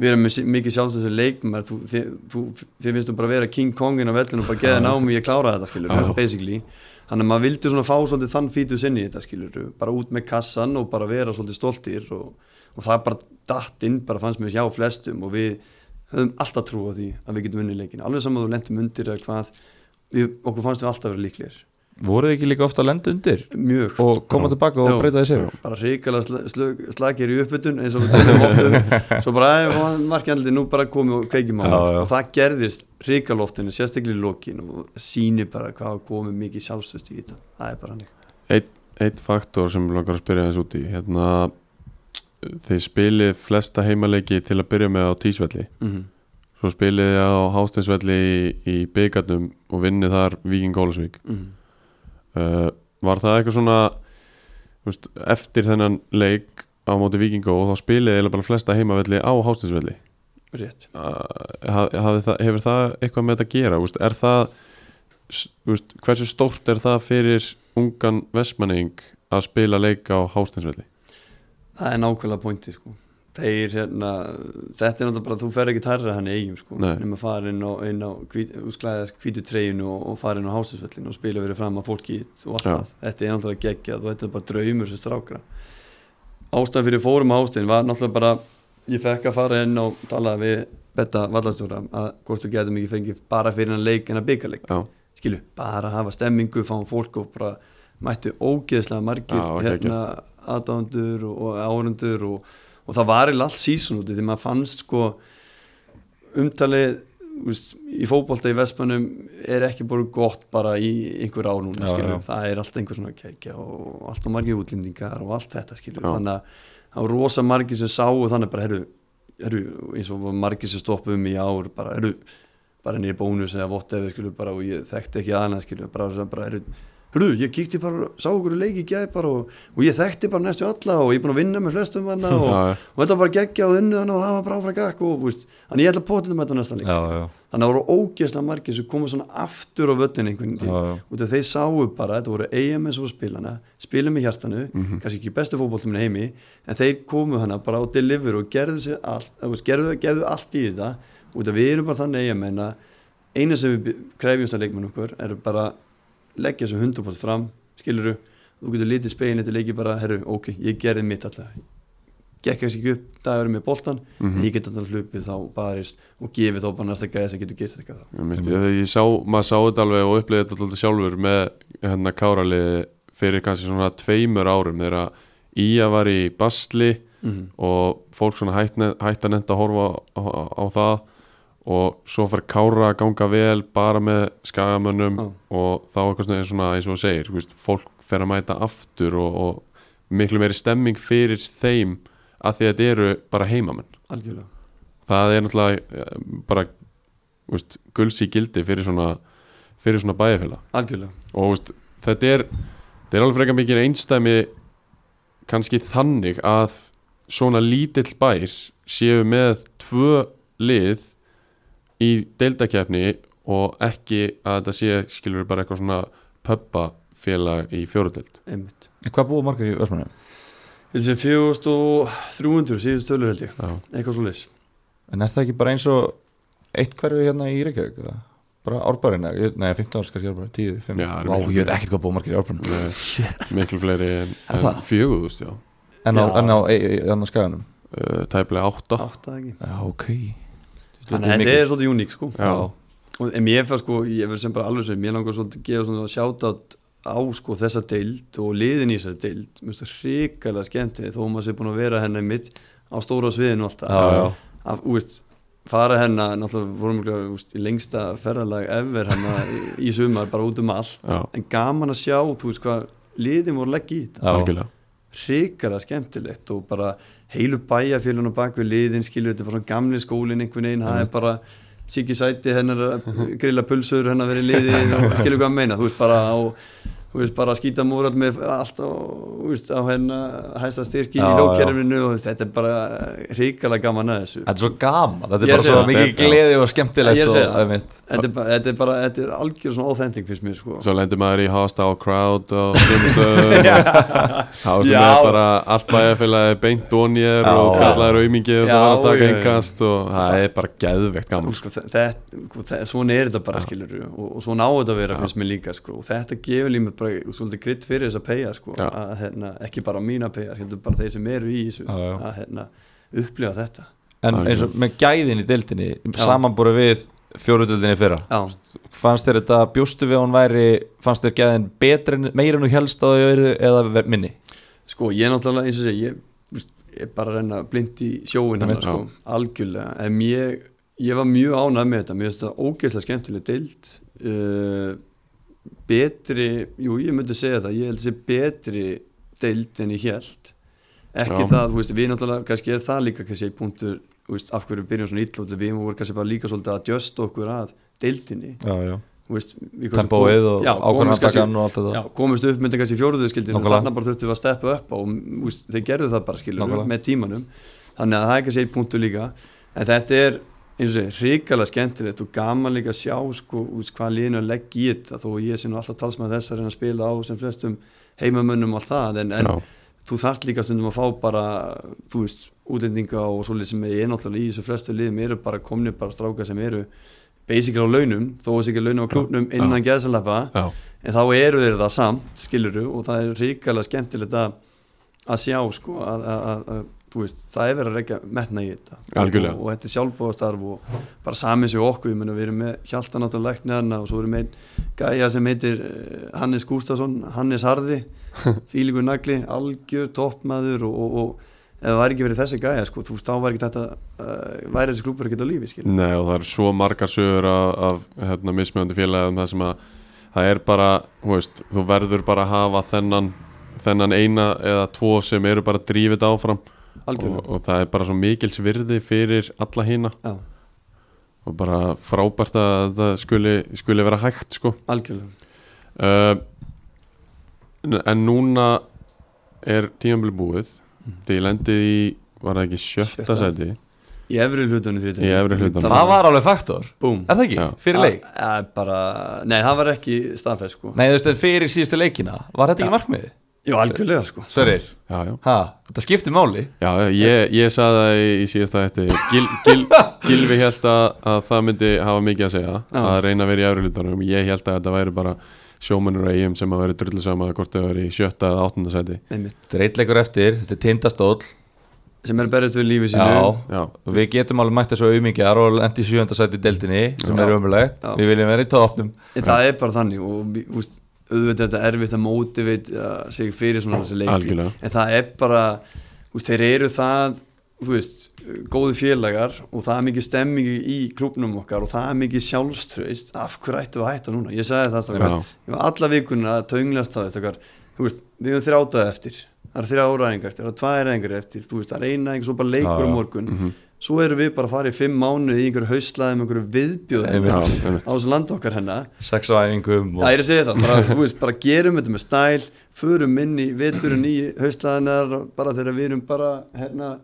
vera með mikið sjálfstöðs leikmar þú, þið, þú, þið finnst þú bara að vera King Kongin á vellinu og bara geða námi ég klára þetta skilur basically. Þannig að maður vildi svona fá svolítið þann fítu sinni í þetta skilur bara út með kassan og bara vera svolítið stoltir og, og það bara datt inn bara fannst mér hjá flestum og við höfum alltaf trú á því að við getum unnið leikin alveg saman að þú lentum undir eða hvað við, okkur fannst við alltaf vera líklegir
voruð þið ekki líka ofta að lenda undir?
Mjög.
Og koma
Já.
tilbaka og
Já.
breyta þessi
bara sl slagir í uppbytun eins og við tölum oft um. Svo bara, æ, markjandli, nú bara komið og kveikjum á
Já,
og það gerðist hrikaloftinu, sérstaklega í lokin. Og sýnir bara hvað komið mikið sjálfstöðst í þetta, það er bara hannig
eitt faktor sem við langar að spyrja þess út í. Hérna þeir spilið flesta heimaleiki til að byrja með á tísvelli.
Mm -hmm.
svo spilið þið á hástinsvelli í, í byggarnum og vinnið þar Víking Gólasvík uh, var það eitthvað svona veist, eftir þennan leik á móti Víking og þá spilið þið bara flesta heimavelli á hástinsvelli
rétt.
Uh, haf, það, hefur það eitthvað með þetta að gera? Úst, er það úst, hversu stórt er það fyrir ungan vestmanning að spila leik á hástinsvelli
það er nákvæmlega pointið sko þeir hérna, þetta er náttúrulega bara þú fer ekki tærra hann eigum sko nema fara inn á, inn á treyjunu og, og fara inn á hásisvellinu og spila verið fram að fólki og allt það, þetta er náttúrulega geggjað og þetta er bara draumur sem strákra ástæðan fyrir fórum á hástin var náttúrulega bara ég fekk að fara inn og tala við betta vallastjóra að hvort þú getum ekki fengið bara fyrir hann leik en að byggjarleik
já,
skilu, bara hafa stemmingu, fáum fólk og bara mættu ógeðslega margir
Já,
hérna aðdándur og, og áhörundur og, og það var allt sísun úti því maður fannst sko umtalið úst, í fótbolta í Vestmannum er ekki bara gott bara í einhver ár núna
Já, já.
það er allt einhver svona kækja og allt og margir útlendingar og allt þetta þannig að það var rosa margir sem sáu þannig bara, herru, herru eins og var margir sem stoppuðum í ár bara, herru, bara niður bónus eða bara, og ég þekkti ekki aðeins bara, bara, herru, herru, ég kíkti bara, sá okkur leiki í gæð bara og, og ég þekkti bara næstu alla og ég er búin að vinna með flestum hana og,
já.
og þetta var bara geggja og unnu hana og það var bara áfram gakk og, þannig ég ætla að potið með þetta næsta
já,
þannig að það voru ógeðslega margir sem komu svona aftur á völlin einhvern veginn. Út af þeir sáu bara, þetta voru EM eins og spilana spilum í hjartanu, kannski ekki bestu fótbollum heimi, en þeir komu hana bara á deliver og gerðu allt gerðu, gerðu allt í þetta. Af við erum bara þannig EM en að eina sem við krefjumst að leikmenn okkur er bara leggja þessu 100% fram skiluru, þú getur litið spegin þetta leiki bara, herru, ok, ég gerði mitt alltaf gekk ekki upp dagurinn með boltan
Mhm.
en ég get alltaf hlupið þá barist og gefið þá bara næsta gæði sem getur gert þetta þá
Ég, myndi, ég, ég sá, maður sá þetta alveg og upplýði þetta alltaf sjálfur með hérna káraliði fyrir kannski svona tveimur árum þegar Ía var í basli
mm.
og fólk svona hætt, ne- hætt að nefnda að horfa á, á, á það og svo fyrir kára að ganga vel bara með skagamönnum
Já.
og þá eitthvað svona, eins og þú segir veist, fólk fer að mæta aftur og, og miklu meiri stemming fyrir þeim að því að þetta eru bara heimamenn.
Algjörlega.
Það er náttúrulega eh, bara veist, gulls í gildi fyrir svona fyrir svona
algjörlega.
Og veist, þetta er þetta er alveg frekar mikið einstæmi kannski þannig að svona lítill bær séu með tvö lið í deildakefni og ekki að þetta sé skilur bara eitthvað svona pöppafélag í fjórudeld
einmitt.
En Hvað búið margir í Vestmannu?
Þetta sé 4300 síðust tölur held ég.
Já,
eitthvað svo leys
En er það ekki bara eins og eitt hverfi hérna í Reykjavík? eða? Bara árbærin, nei 15 árs kannski árbærin, 10, 5
Já,
Vá, ég veit ekkert hvað búið margir í árbærin.
Miklu fleiri en, en fjögúðust, já.
En á, en á, e, e, en á skaganum?
Uh, tæplega átta.
Áttað ekki.
Já, ok
þannig að þetta er svolítið uník sko.
Já,
og en mér fannst sko, ég verð sem bara alveg sem mér langar svolítið að gefa svona sjátat á sko þessa deild og liðin í þessa deild. Mér finnst það hrikalega skemmti þó maður sé búin að vera hennar mitt á stóra sviðinu alltaf.
Já, já.
að, úst, fara hennar, náttúrulega vorum við úst, í lengsta ferðalag ever hennar í, sumar, bara út um allt.
Já.
en gaman að sjá, þú veist hvað liðin voru að leggja í þetta.
Já.
hrikalega skemmtilegt og bara heilu bæjarfélun og bak við liðin skilur þetta bara svona gamli skólin einhvern veginn það er bara Siggi Sæti hennar grilla pulsur hennar verið liðin og skilur hvað að meina þú veist bara þú veist bara að skýta múrat með allt á, þú veist, á hennar hæsta styrki
Já,
í
já.
lókerfinu og þetta er bara hrikalega gaman að þessu
Þetta er svo gaman, þetta er
Ég
bara svo
það.
mikið gleði og skemmtilegt og, einmitt.
þetta er, bara, þetta er bara, þetta er algjör svona authentic fyrst mér sko
Svo lendir maður í hostile crowd og stöðum þá sem
Já.
er bara allt bæjarfélagi beint og
Já.
og kallaður auðmingi og það var að taka
já, já.
einkast og það er bara geðveikt
Þú
gaman
sko, þetta, þetta, svona er þetta bara skilur og, og svona á þetta að vera finnst mér líka sko. og þetta gefur límið bara svolítið gritt fyrir þess að peyja sko.
Já.
að, hérna, ekki bara mína peyja, skilur bara þeir sem eru í þessu
Já, já.
að hérna, upplifa þetta
En eins og með gæðin í deildinni samanbúru við fjóruðildinni fyrra
Já,
Fannst þér þetta, bjóstu við að hún væri fannst þér gæðin betri, meira en þú helst á þau verið eða minni?
sko ég er náttúrulega eins og segi ég, er bara að reyna blind í sjóin hérna, sko, algjörlega en ég, ég var mjög ánægð með þetta mér finnst þetta ógeðslega skemmtileg deild uh, betri jú ég myndi segja það, ég held að sé betri deild en ég held ekki
Já.
það, veist, við náttúrulega kannski er það líka kannski eitt punktur veist, af hverju við byrjum svona út, við vorum kannski bara líka svolítið að just okkur að deildinni veist,
Tempóið og
kannski-
og allt þetta
Já, komist upp með kannski fjóruðu skildinu og
Nákvæmlega.
þarna bara þurftum við að steppa upp og úst, þeir gerðu það bara skilur
Nákvæmlega.
með tímanum þannig að það er kannski eitt punktu líka en þetta er eins og hrikalega skemmtilegt og gaman líka að sjá sko, hvað liðinu að leggja í þetta þó ég sé nú alltaf talsmaður þess að reyna að spila á sem flestum heimamönnum og allt það en, en þú þarft líka stundum að fá bara þú veist, útlendinga og svolítið sem er náttúrulega í þessu flestu liðum eru bara komni bara stráka sem eru basically á launum, þó að þessi ekki launum á klúknum innan geðsalappa en þá eru þeir það samt, skiluru og það er ríkalega skemmtilegt að, að sjá sko, að, að, veist, það er verið að reykja metna í þetta. Og, og þetta er sjálfbóðastarf og bara samin sig okkur, ég meina við erum með Hjalta náttúrulega læknirna og svo erum við einn gæja sem heitir eh, Hannes Gústason Hannes Harði, þýlingur nagli algjör toppmaður og, og, og ef það væri ekki verið þessi gæja sko, þú veist, þá væri ekki þetta uh, væri þessi klúpur ekki á lífi, skil
Nei og það er svo margar sögur af, af hérna, mismjöndi félagum það sem að það er bara, þú veist, þú verður bara að hafa þennan, þennan eina eða tvo sem eru bara drífið áfram og,
algjörlega,
og það er bara svo mikils virði fyrir alla hína
já,
og bara frábært að það skuli, skuli vera hægt sko.
Algjörlega.
Uh, en núna er tímabili búið. Því lendið í, var það ekki sjötta,
Sjötta.
seti
í efri hlutunum fyrir
Í efri hlutunum.
Það var alveg faktor.
Búm.
Er það ekki?
Já.
Fyrir leik?
Ja, bara, nei, það var ekki staðfest sko.
Nei, þú veist, fyrir síðustu leikina Var þetta ekki markmiði?
Jú, algjörlega sko.
Sverrir,
já, já,
ha, þetta skiptir máli.
Já, já ég, ég sagði það í, í síðasta hætti Gil, Gil, Gilvi held að, að það myndi hafa mikið að segja
Já.
að reyna að vera í efri hlutunum ég held að þetta væri bara sjómennur að eigum sem að vera drullu sama hvort þau væri í sjötta eða áttunda seti
Þetta er eitt leikur eftir, þetta er tindastóll.
Sem er berist við lífi sínu.
Já,
já,
og við getum alveg mætt þessu auðmingjar og endi í sjönda sæti í deildinni sem
Já.
er umulegt,
Já.
við viljum vera í tópnum
það er bara þannig og úst, auðvitað þetta erfitt að mótivita sig fyrir svona þessi leiki. En það er bara úst, þeir eru það þú veist, góði félagar og það er mikið stemmingi í klubnum okkar og það er mikið sjálfströist af hverju ættu að hætta núna, ég sagði það ég var alla vikuna að taunglast það strákar. þú veist, við erum þrjátaði eftir. Það er þrjá ræðingar eftir, það er tvær ræðingar eftir. Þú veist, það er eina ræðingar, svo bara leikur
Já,
um morgun.
Mhm,
svo erum við bara að fara í fimm mánuði í einhverju hauslaði með einhverju viðbjóðum á þessu landa okkar hennar
sex á æfingum
Já, ég er að segja það, bara, veist, bara gerum þetta með stæl, förum inn í veturinn í haustlaðinar, bara þegar við erum bara, hérna,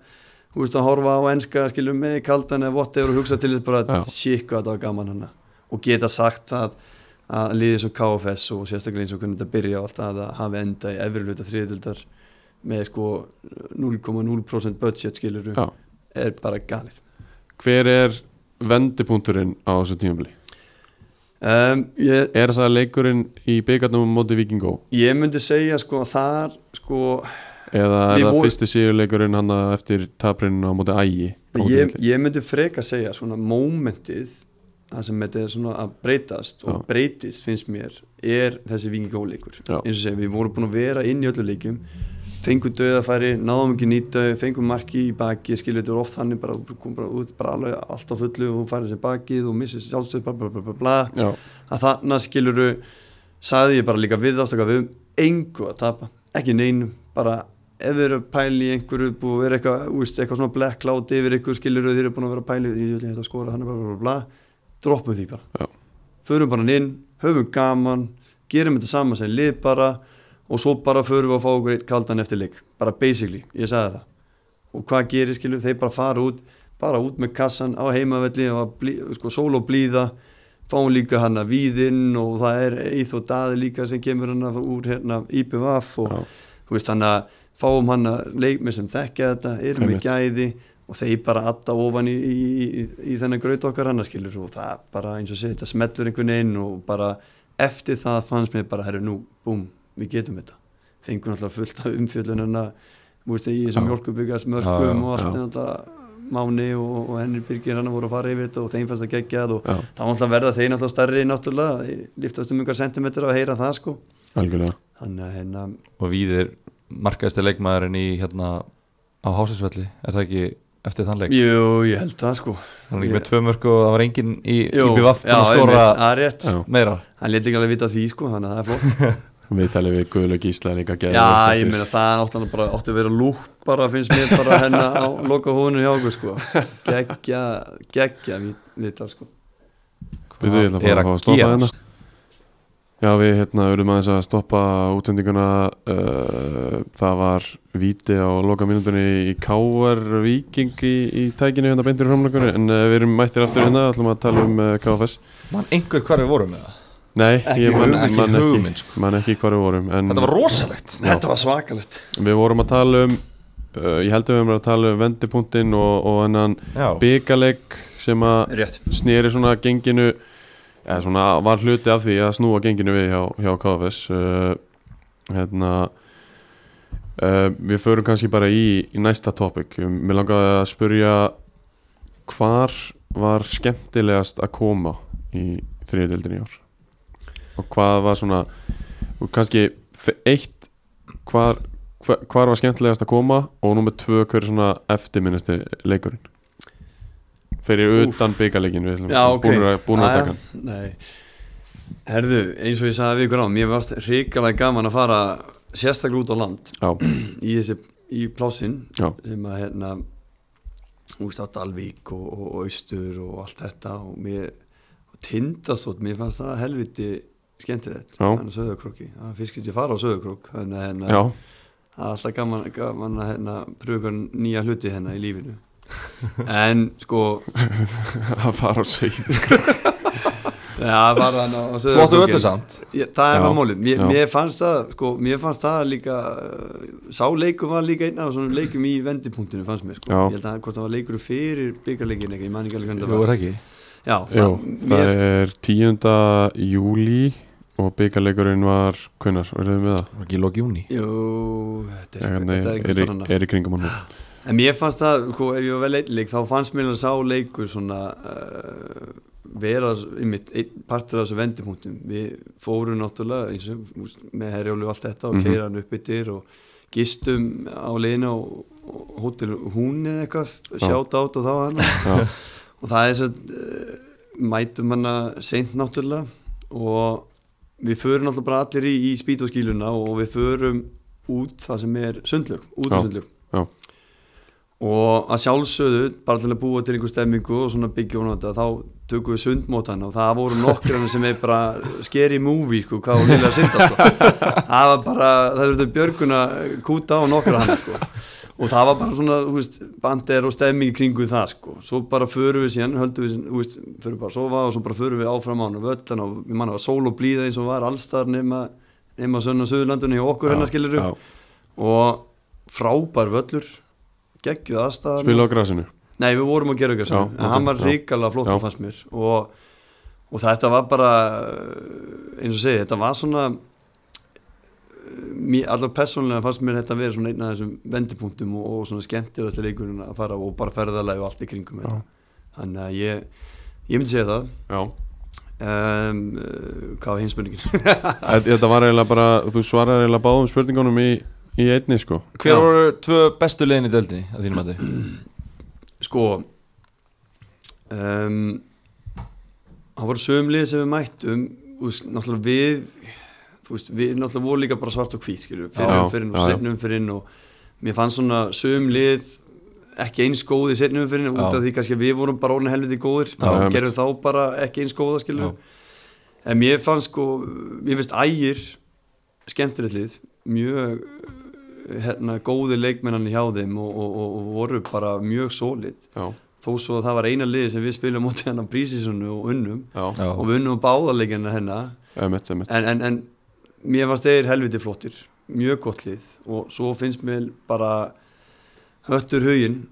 þú veist, að horfa á enska, skiljum með kaldan eða whatever og hugsa til þess bara,
Já.
shit, hvað þetta var gaman hana og geta sagt það að liðið svo KFS og sérstaklega eins og hvernig þetta byrja og allt það að hafa enda í efri hluta þriðildar með sko 0,0% budget skilur
Já.
Er bara galið.
hver er vendipunkturinn á þessu tímabili
Um, ég,
er það leikurinn í byggarnum á móti Vikingó
ég myndi segja sko að þar sko
eða er það fyrsti sigurleikurinn hann eftir taprinn á móti Ægi
ég, ég myndi freka segja svona mómentið það sem þetta er svona að breytast og
Já.
breytist finnst mér er þessi vingingóleikur
Já.
eins og segja við vorum búin að vera inn í öllu leikjum fengum döðafæri, náðum ekki nýta fengum marki í baki, skilur þetta oft þannig bara, kom bara út, bara alveg allt á fullu og færið sér bakið og missið sjálfstöð bla bla bla bla
Já,
að þannig skiluru sagði ég bara líka við ástaka við höfum engu að tapa, ekki neinum bara ef við erum pæli í einhverju búið að vera eitthvað, úst, eitthvað svona black cloud yfir ykkur skiluru þeir eru búin að vera pæli ég ætla að skora bla bla bla bla. Droppum því bara.
Já.
förum bara inn, höfum gaman gerum þetta saman sem lið bara og svo bara förum við að fá okkur einn kaldan eftir leik. Bara basically, ég sagði það. Og hvað gerir skilur, þeir bara fara út bara út með kassan á heimavelli og blí, sko, sól og blíða. Fáum líka hann að víðinn og það er Eith og Daði líka sem kemur hann úr hérna IPVF og
já,
þú veist hann að fáum hann að leikmið sem þekkja þetta, erum með gæði og þeir bara atta ofan í, í, í, í þennan graut okkar hann skilur og það bara eins og segja, þetta smellur einhvern veginn og bara eftir það fannst mér bara, herru nú, búm, við getum þetta. Fengum alltaf fullt af umfjöllunina þú veist, í þessum
Já.
mjölkubyggast
Já,
mörgum
já,
og allt þetta Máni og, og Henry Birgir hann voru að fara yfir þetta og þeim fannst að gegjað og þá náttúrulega verða þeir náttúrulega stærri náttúrulega, liftast um yngar sentimetra að heyra það sko.
Algjörlega.
Þannig hérna,
og Víðir markaðasti leikmaðurinn í hérna á Hásasvelli, er það ekki eftir þann leik?
jú, ég held það sko.
Hann er ekki
Ég-
með tvö mörg og það var enginn í IBVF að skora
er
meira.
Hann leti ekki alveg vita af því sko, þannig að það er flott
Við talið við Guðlaug Gísla líka geðveikt
já,
eftir.
ég meina það átti hann bara átti að vera lúk bara finnst mér bara henn á loka húnu hjá okkur sko. Geggja, geggja vitar sko.
Hérna
er
fara að að
að gera?
hérna. Já, við hérna verðum aðeins að stoppa útendinguna uh, Það var víti á loka mínútunni í K.R. Viking í, í tækinu hérna beintir framlökur en uh, við erum mættir aftur hérna, ætlum að tala um uh, KFS
mann einhver hvar við vorum með það
Nei,
Ekki
ég man,
ekki
man, ekki,
sko.
man ekki hvar við vorum en
þetta var rosalegt.
Þetta var svakalegt.
Við vorum að tala um uh, ég held að við vorum að tala um vendipunktinn og, og hennan
já,
byggaleg sem að snýri svona genginu eða svona var hluti af því að snúa genginu við hjá, hjá KFS uh, hérna uh, Við förum kannski bara í, í næsta topic. Mér langaði að spurja hvar var skemmtilegast að koma í þriðdeldin í ár og hvað var svona og kannski eitt hvar var skemmtilegast að koma? Og númer tvö hver er svona eftirminnesti leikurinn? Fyrir
Úff.
utan byggarleikin við ætlum-
Já, ok.
búnir að, búnir að taka hann.
Nei. Herðu, eins og ég sagði við ykkur á Mér varst hrikalega gaman að fara sérstaklega út á land
Já,
í þessi, í plásinn
já,
sem að hérna úst á Dalvík og, og, og Austur og allt þetta og mér og tindastótt, mér fannst það helviti skemmtilegt,
Já.
hann að söðakróki það er fyrst getur ég fara á söðakrók þannig að hérna,
já,
það er alltaf gaman, gaman að hérna, pröfa nýja hluti hérna í lífinu. En sko
að fara á sig
ja, fara hann á, á
Flottu öllu samt.
Ég, það er
Já,
það málið, mér,
já.
mér fannst það sko, mér fannst það líka uh, sá leikum var líka einn af svona leikum í vendipunktinu fannst mér sko,
Já.
ég held að hvort það var leikur fyrir byggarleikin ekki, ég man ekki alveg hvernig
Jú,
það
er
var.
ekki?
Já,
Jú, það
mér,
er 10. júli og byggarleikurinn var hvenær, verðum við með það?
Var ekki í lók júni
jú, þetta er,
Nei,
þetta er
er,
einhvers
er,
þarna
er í kringum hann.
En mér fannst það, sko, ef ég var vel einleik þá fannst mér að sá leikur svona uh, vera einmitt, einn partur af þessu vendipunktum. Við fórum náttúrulega eins með herjólu og allt þetta og mm hann upp yttir og gistum á leiðina og, og hótel hún eða eitthvað, sjátt át og þá hann. Og það er svo uh, mætum hana seint náttúrulega og við förum náttúrulega bara allir í, í spýtóskíluna og við förum út það sem er sundlög, út af sundlög
já.
og að sjálfsögðu bara til að búa til einhver stemmingu og svona byggja á þetta þá tökum við sundmótan og það voru nokkur sem er bara scary movie sko, hvað hún vilja að synda sko. það var bara, það þurftu björgun að kúta á nokkur hann sko. Og það var bara svona, þú veist, bandir og stemming kringu það sko, svo bara förum við síðan, höldum við, þú veist, förum bara að sofa og svo bara förum við áfram á hann og völlan og við manna var sól og blíða eins og var allstar nema, nema sönn og söðurlandunni og okkur hennar skilur
já.
og frábær völlur geggjuð aðstæðan
Spila á grasinu?
Nei, við vorum að gera eitthvað
Já,
en
ok,
hann var ríkala flott
Já.
fannst mér. Og, og þetta var bara eins og segi, þetta var svona allar persónlega fannst mér þetta að vera svona einn af þessum vendipunktum og, og svona skemmtilegast leikurinn að fara og bara ferðalagi og allt í kringum þannig að ég, ég myndi segja það
Já,
um, uh, hvað var hinspurningin?
Þetta- þetta var eiginlega bara þú svarar eiginlega báðum spurningunum í, í einni sko
Hver
Já.
voru tvö bestu leiðin í deildinni að þínum mati?
sko um, það voru sömlið sem við mættum veist, náttúrulega við veist, við náttúrulega voru líka bara svart og hvít fyrir umfyrin og setnum umfyrin og mér fannst svona sömlið ekki eins góð í setnum umfyrin út af því kannski við vorum bara óna helviti góðir. Og gerum þá bara ekki eins góða en mér fannst sko mér finnst ægir skemmtilegt lið mjög hérna, góði leikmennanir hjá þeim og, og, og, og voru bara mjög sólid
Já,
þó svo að það var eina liði sem við spilum hennar prísísonu og unnum
já,
og við unnum báðarleikina hennar en, en, en mér fannst þeir helviti flottir mjög gott lið og svo finnst mér bara höttur huginn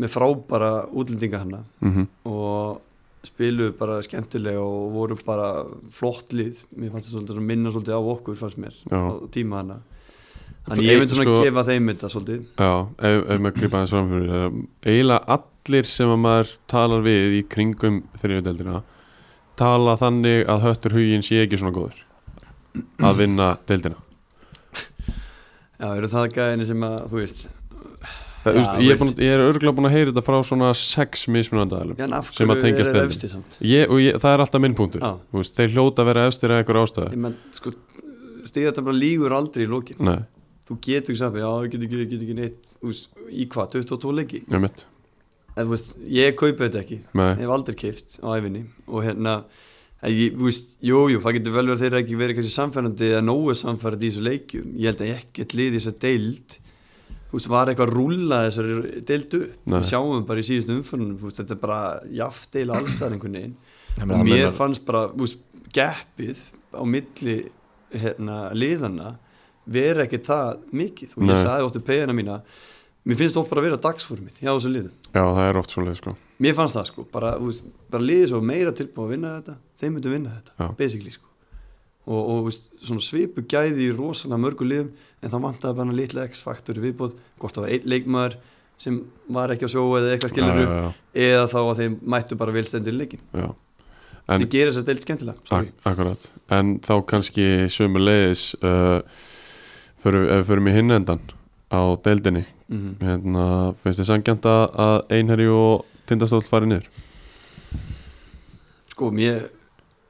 með frábara útlendinga hennar
mm
og spiluðu bara skemmtilega og voru bara flott lið. Mér fannst það svolítið að minna svolítið á okkur fannst mér
Já.
á tíma hana. Þannig ég myndi svona
sko-
gefa þeim þetta svolítið.
Já, ef, ef maður gripa aðeins fram fyrir eh, eiginlega allir sem að maður talar við í kringum þriðudeldina tala þannig að höttur huginn sé ekki svona góður að vinna deildina.
Já, eru það gæðinni sem að, þú veist
Það,
Já,
ég, er búin, ég er örgulega búin að heyra þetta frá svona sex
af
Sem að
hverju
tengjast
er það
er alltaf minn punktur.
Já.
Þú veist, þeir hljóta að vera efstir að einhver ástæðu.
Ég menn, sko, bara lígur aldrei í lokin.
Nei,
Þú getur ekki sagt, já, ég get ekki, ég get ekki neitt þú veist, Í hvað, 22 leiki?
Ég
þú kaupi þetta ekki. Ég hef aldrei keift á æfinni Og hérna, ég, þú veist, jú, jú Það getur vel verið að þeir ekki verið kannski samfærandi Eða nógu samfærandi í þessu leikjum. Ég held að ekkert lið í þessa deild. Þú veist, var eitthvað að rúlla þessari deildu
Nei.
Við sjáum bara í síðustu umförunum. Þú veist, þetta er bara jaft deila allstæðar einhvern veginn.
Ég
og mér
munar-
fannst bara úst, geppið á milli hérna, liðana vera ekki það mikið. Og
Nei.
ég sagði óttu pegina mína mér finnst það bara að vera dagsformið hjá þessu liðu
já, það er oft svo leið sko.
Mér fannst það sko, bara, úst, bara liðið svo meira tilbúið að vinna þetta þeir myndu vinna þetta,
Já.
basically sko. Og, og veist, svona svipu gæði í rosalega mörgu liðum en þá vantaði bara litla x-faktor viðbóð hvort það var einn leikmaður sem var ekki á sjó eða eitthvað skilur
já, já,
eða þá að þeim mættu bara vilstendir leikin
já. En,
það gerir þess að deilt skemmtilega
akkurat. En þá kannski sömu leiðis uh, förum, við hinn endan á deildinni
mm
hérna, finnst þið sangjant að að Einherji og Tindastóll fari niður?
sko mér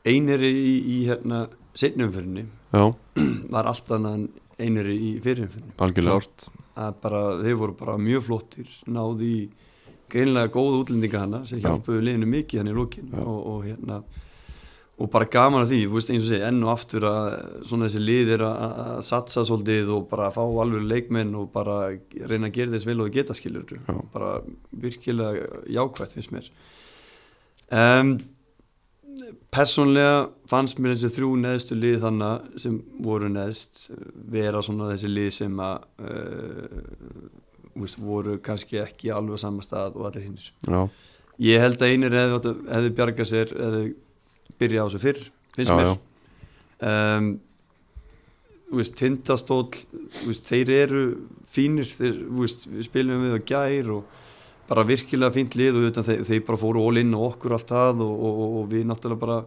eineri í, í hérna setnumfyrinni
Já,
var allt annað en eineri í fyrirumfyrinni
algjörlega.
Bara, þeir voru bara mjög flottir náði í greinlega góða útlendinga hana sem
Já.
hjálpuðu liðinu mikið hann í lókin og, og hérna og bara gaman að því, þú veist eins og segi enn og aftur að svona þessi lið er að satsa svolítið og bara fá alveg leikmenn og bara reyna að gera þess vel og geta skilur
Já.
bara virkilega jákvætt finnst mér. Um, persónlega fannst mér þessi þrjú neðstu lið þannig sem voru neðst vera svona þessi lið sem að uh, veist, voru kannski ekki alveg á sama stað og allir hinnir
Já,
ég held að einir hefði, hefði bjargað sér hefði byrjað á þessu fyrr finnst
já,
mér um, veist, tindastóll þú veist, þeir eru fínir þeir, veist, við spilum við á gær og bara virkilega fínt lið og þeir, þeir bara fóru all in og okkur allt það og, og, og, og við náttúrulega bara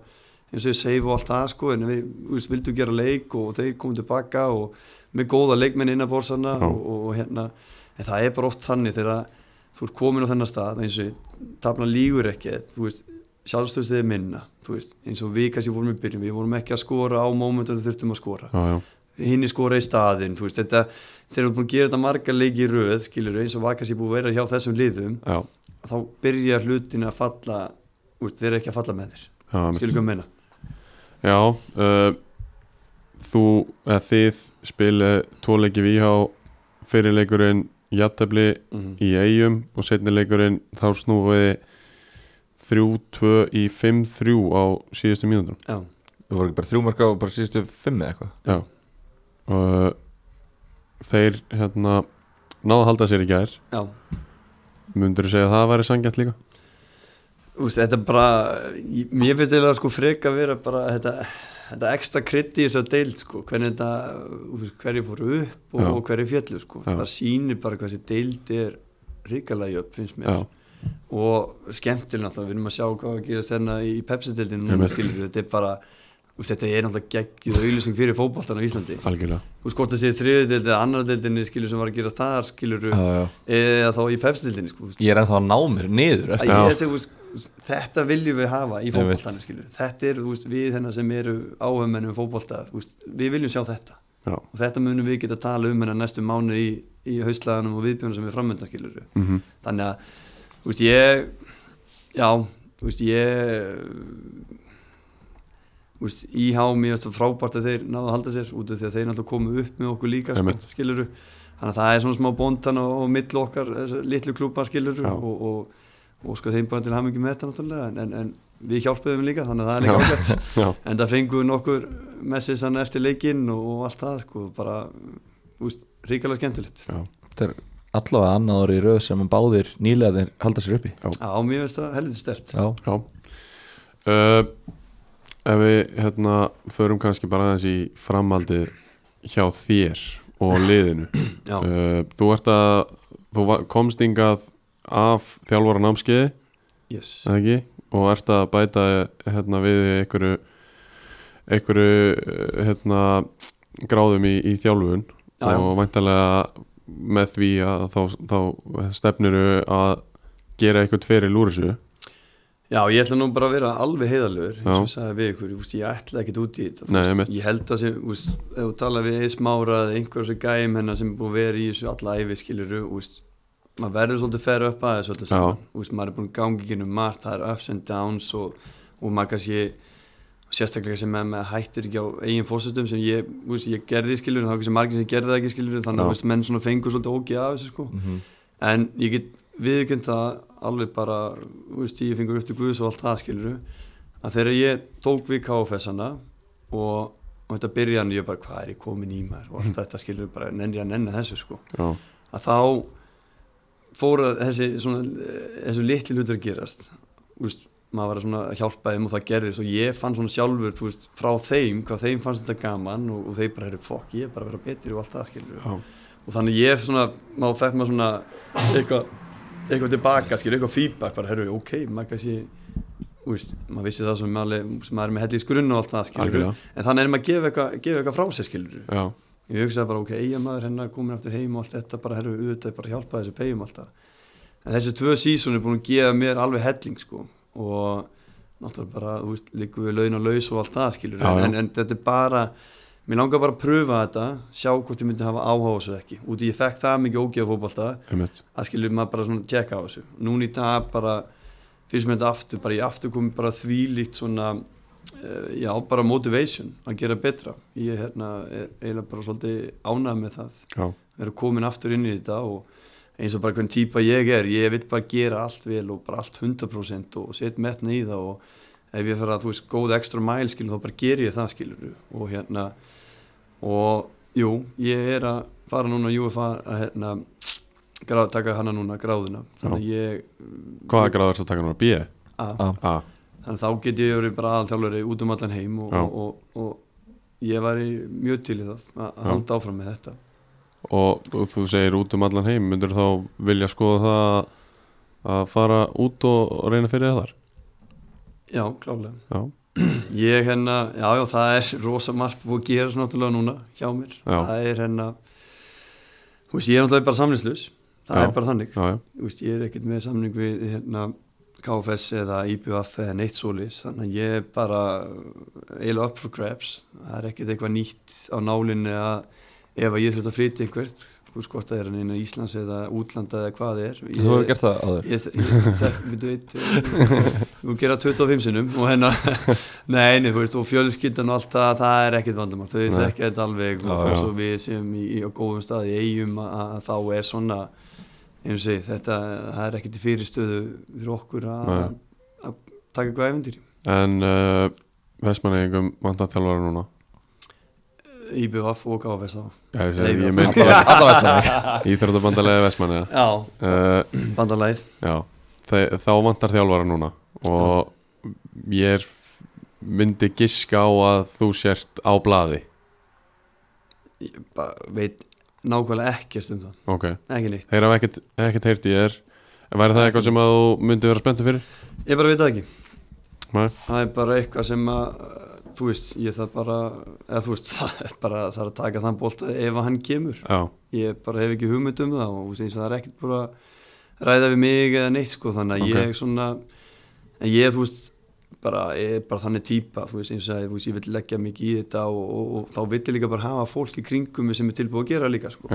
eins og ég save og allt það sko en við vildum gera leik og þeir komum tilbaka og með góða leikmenn innan bórsana
Já.
og, og, hérna en það er bara oft þannig þegar þú ert komin á þennan stað eins og tafna lígur ekki þú veist, sjálfstöðstuðið minna veist, eins og við kannski vorum í byrjun við vorum ekki að skora á mómentu að þurftum að skora.
Já, já,
hinn í skora í staðinn þú veist, þetta, þegar þú ert búin að gera þetta marga leiki í röð, skilur eins og var kannski búið að vera hjá þessum liðum,
já,
þá byrja hlutin að falla, úr, þeir eru ekki að falla með þér. Skilur hvað að meina?
Já uh, Þú, eða þið spilið tvoleiki við íhá fyrirleikurinn jættefli
mm
í eigum og setnileikurinn þá snúiði 3-2 í 5-3 á síðustu mínútur
já,
Þú voru ekki bara þrjú mörg á bara síðustu fimm eða eitthvað?
Já. Og þeir hérna náðu að halda sér í gær.
Já.
Mundur þú segja að það væri sangjant líka?
Þú veist, þetta er bara, mér finnst eiginlega sko freka að vera bara þetta, þetta ekstra krytti í þess að deild sko, hvernig þetta, hverju fóru upp og, og hverju fjallu sko,
Já.
það sýnir bara hvað þessi deild er ríkalega upp, finnst mér.
Já,
og skemmtileg náttúrulega, við erum að sjá hvað að gerast hérna í skilur þetta er bara, þú veist, þetta er náttúrulega geggjuð auðlýsing fyrir fótboltan á Íslandi.
Algjörlega.
Þú veist, hvort það sé þriðudeild eða annar deildinni skilur sem var að gera þar, skilur
já, já.
eða þá í Pepsi-deildinni, sko,
Ég er ennþá að ná mér niður.
Já.
ég, þú veist, þetta viljum við hafa í skilur. þetta er þú veist, við hennar sem eru þú veist, við viljum sjá þetta.
Já,
og þetta munum við geta tala um hennar næstu mánu í, í þú veist, ég já, þú veist, ég þú veist, íhá mér frábært að þeir náðu að halda sér út af því að þeir náttúrulega komu upp með okkur líka sko, skiluru, þannig að það er svona smá bóndan og, og mill okkar, litlu klúpa skiluru
Já.
og, og, og sko þeim bara til mikið með þetta náttúrulega en, en, en við hjálpuðum líka, þannig að það er líka ágætt. En það fenguðu nokkur messis hann eftir leikinn og, og allt það sko, bara, þú veist, ríkalega skemmtilegt.
Já,
Þetta er allavega annað orði röð sem að báðir nýlega þeir halda sér uppi.
Já, mér finnst það helviti stert
Já,
já. Uh, Ef við hérna förum kannski bara aðeins í framhaldi hjá þér og liðinu.
Já,
uh, Þú ert að þú komst ingað af þjálfara námskeiði,
yes
og ert að bæta hérna við einhverju einhverju eh, hérna gráðum í, í þjálfun
Já, já.
og væntalega með því að þá, þá stefniru að gera eitthvað fyrir lúrisu
Já, ég ætla nú bara að vera alveg heiðalögur eins og sagði við ykkur, veist, ég ætla ekkert út í þetta
Nei, einmitt.
Ég held að sem, veist, ef þú tala við eða smára eða einhver sem gæm hennar sem búið vera í þessu alla æfi skiluru, maður verður svolítið fer upp að þessu maður er búin að gangi ekki um margt, það er ups and downs og, og maður kannski sérstaklega sem með, með hættir ekki á eigin fórsetum sem ég, veist, ég gerði skilur þá er kannski margir sem gerði það ekki skilur þannig að veist, menn svona fengur svolítið ógið af þessu sko.
Mhm.
en ég get viðkjönd það alveg bara, veist, ég fengur upp til Guðs og allt það skilur að þegar ég tók við KFS-ana og, og þetta byrjan ég bara, hvað er ég komin í maður? og allt þetta skilur bara, nenni að nenni þessu sko. Að þá fór að þessi svona, þessu litli hlutur gerast veist, maður var að svona hjálpa þeim og það gerðist og ég fann svona sjálfur, þú veist, frá þeim hvað þeim fannst þetta gaman og, og þeir bara herru, fokk, ég er bara að vera betri og allt það, skilur
Já,
og þannig ég svona, maður fekk maður svona eitthvað, eitthvað tilbaka, skilur, eitthvað feedback, bara herru, ok, maður kannski þú veist, maður vissi það sem maður, sem maður er með hellis grunn og allt það, skilur
Algjörlega.
en þannig er maður að gefa eitthvað, gefa eitthvað frá sér, skilur
já,
ég hugsaði bara ok, eigamæður hennar komin aftur heim og allt þetta bara herru auðvitað bara hjálpa þessu pegjum alltaf en þessi tvö sísón er búin að gefa mér alveg helling sko og náttúrulega bara, þú veist, líku við laun og laus og allt það skilur
Já, já.
en, en þetta er bara, mér langar bara að pröfa þetta sjá hvort ég myndi hafa áhuga á þessu ekki. Út í ég fekk það mikið ógeða
einmitt.
að skilur maður bara svona tjekka á þessu. Núna í dag bara fyrst með þetta aftur, bara ég aftur komið bara þvílíkt svona uh, já, bara motivation að gera betra. Ég hérna, er eiginlega bara svolítið ánægð með það.
Já,
vera komin aftur inn í þetta og eins og bara hvern típa ég er ég vil bara gera allt vel og bara allt 100% og setja metna í það og ef ég fer að, þú veist, góð extra mile skilur þá bara ger ég það skilur. Og hérna og jú, ég er að fara núna í UFA að hérna gráð, taka hana núna, gráðuna. Ég
hvaða gráður er það að taka núna? B?
að,
A.
A,
þannig þá get ég verið bara aðalþjálfari út um allan heim og, og, og, og ég væri mjög til í það að, halda áfram með þetta
og, og þú segir út um allan heim myndur þá vilja skoða það að fara út og, reyna fyrir það þar?
já, klálega
Já,
Ég hérna, já já það er rosa margt búið að gera náttúrulega núna hjá mér.
Já.
það er hérna þú veist ég er náttúrulega bara samlingslus það
Já.
er bara þannig.
Já,
þú veist ég er ekkert með samning við hérna KFS eða IBF eða neitt svolis þannig að ég er bara eiginlega up for grabs. Það er ekkert eitthvað nýtt á nálinni að ef að ég þurft að flytja einhvert veist hvort það er hann inn á Íslands eða útlanda eða hvað það er
Þú hefur gert það áður.
Ég, ég, það, við veit, þú gera 25 sinnum og hennar, nei, nei, þú veist, og fjölskyldan og allt það, það er ekkert vandamál, þau þekkja þetta alveg og
já.
svo við séum í, í á góðum stað í eigum að, þá er svona, eins og segi, þetta, það er ekkert í fyrirstöðu fyrir okkur að taka eitthvað efendir
En uh, Vestmanneigum vantar þjálfara núna
IBF og KFS.
Já, ég, ég
Allavega
Íþróttabandalega Vestmanneia
Já, bandalæð.
Já, þe þá vantar þjálfara núna og ég er, myndi giska á að þú sért á blaði
Ég veit nákvæmlega ekkert um það,
Ok,
ekki neitt.
þeir hafa ekkert, ekkert heyrt þér En væri það eitthvað sem að þú myndi vera spenntur fyrir?
Ég bara veit það ekki.
Nei?
það er bara eitthvað sem að þú veist, ég þarf bara eða þú veist, það er bara það er að taka þann bólta ef hann kemur.
Já,
ég bara hef ekki hugmynd um það og það er ekkert bara ræða við mig eða neitt sko, þannig að
Ok.
ég svona en ég, þú veist, bara ég er bara þannig típa, þú veist, eins og að veist, ég vil leggja mikið í þetta og, og, og þá vil ég líka bara hafa fólk í kringum sem er tilbúið að gera líka sko.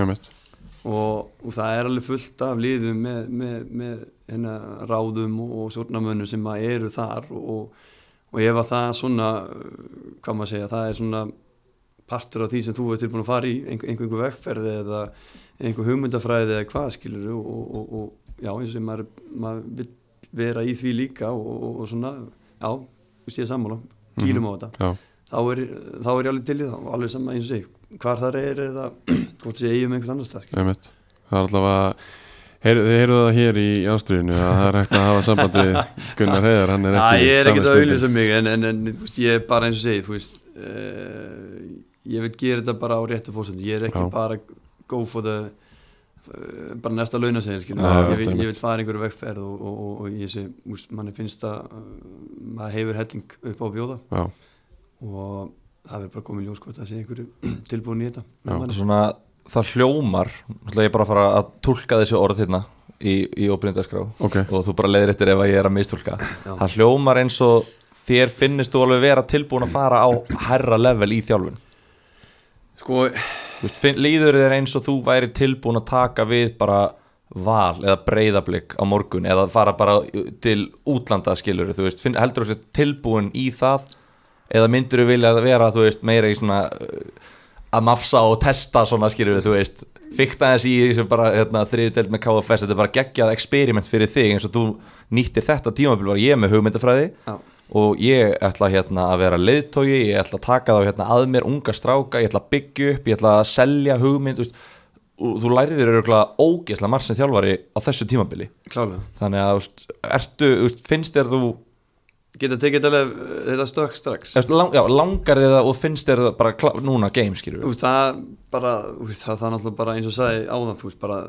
Og, og það er alveg fullt af liðum með, með, með hérna, ráðum og, stjórnamönnum sem eru þar og, og ef að það svona hvað maður segja, það er svona partur af því sem þú ert tilbúin að fara í einhver, einhver vegferði eða einhver hugmyndafræði eða hvað skilur og, og, og já, eins og maður, maður vil vera í því líka og, og, svona, já, þú sé sammála kýlum á þetta.
Já,
þá er, þá er ég alveg til í það alveg sama eins og segi hvar það er eða hvort sé eigum einhvers annars það
ég mitt Það er Þið heyrðu það hér í ástriðinu að það er hægt að hafa samband við Gunnar Heiðar Hann er
Já,
ekki
ég er ekkert að
samningsbundinn.
auðlýsa mig en, en, en þú veist, ég er bara eins og segi þú veist, uh, ég vil gera þetta bara á réttu fórsöndu, ég er ekki
Já.
bara go for the uh, bara næsta launasegil ég, vil-
einmitt.
ég vil fara einhverju vegferð og, og, og, og ég sé, úst, manni finnst að uh, maður hefur helling upp á að bjóða
Já,
og það verður bara komið ljós hvort það sé einhverju tilbúin í þetta.
Svona, það hljómar ég bara að fara að tólka þessi orð hérna í, í óbyrjundaskrá
ok.
Og þú bara leiðir eftir ef að ég er að mistúlka.
Já.
það hljómar eins og þér finnist þú alveg vera tilbúin að fara á herra level í þjálfun.
Sko,
finn, líður þér eins og þú væri tilbúin að taka við bara val eða breyðablик á morgun eða fara bara til útlanda skilur þú veist, finn, heldur þú sér tilbúin í það eða myndur þú vilja vera þú veist, meira í svona að mafsa og testa svona skilur þú veist, fykta þess í þessu bara hérna, þriðdelt með KFS, þetta er bara geggjað eksperiment fyrir þig eins og þú nýttir þetta tímabil var ég með hugmyndafræði
já,
og ég ætla hérna að vera leiðtógi, ég ætla að taka þá hérna að mér unga stráka, ég ætla að byggja upp ég ætla að selja hugmynd veist, og þú lærir þér örgulega ógeðslega margt sem þjálfari á þessu tímabili.
Klálega.
Þannig að veist, ertu, veist, finnst þér þú
geta tekið þetta, stökk strax?
Lang, já, langar þið það og finnst þér það bara núna game skilur
veist, það bara, veist, það, það er náttúrulega bara eins og sagði áðan, þú veist, bara,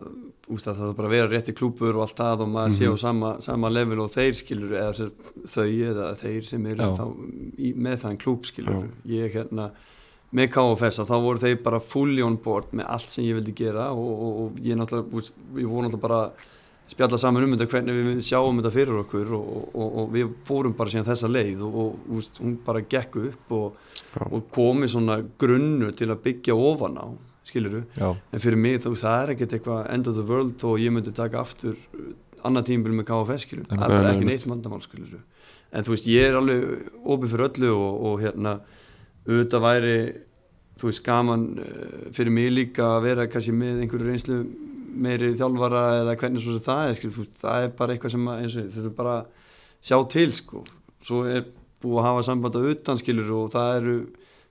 veist, það þarf bara að vera rétti klúpur og allt það og maður sé á sama, sama level og þeir skilur, eða þau eða þeir sem eru
Já.
þá í, með þann klúp skilur, ég hérna með KFS þá voru þeir bara fully on board með allt sem ég vildi gera og, og, og ég náttúrulega, veist, ég voru náttúrulega bara spjalla saman um þetta hvernig við sjáum þetta fyrir okkur og, og, og við fórum bara síðan þessa leið og, og hún bara gekk upp og, komi svona grunnu til að byggja ofan á skiluru,
Já,
en fyrir mig veist, það er ekkert eitthvað end of the world þó ég myndi taka aftur annað tímabil með KFS skiluru, það er ekki
nei.
neitt vandamál skiluru, en þú veist, ég er alveg opið fyrir öllu og, og hérna auðvitað væri þú veist, gaman uh, fyrir mig líka að vera kannski með einhverju reynslu meiri þjálfara eða hvernig svo sem það er skilur, þú veist, það er bara eitthvað sem að, eins og þetta er bara sjá til sko, svo er búið að hafa samband að utan skilur og það eru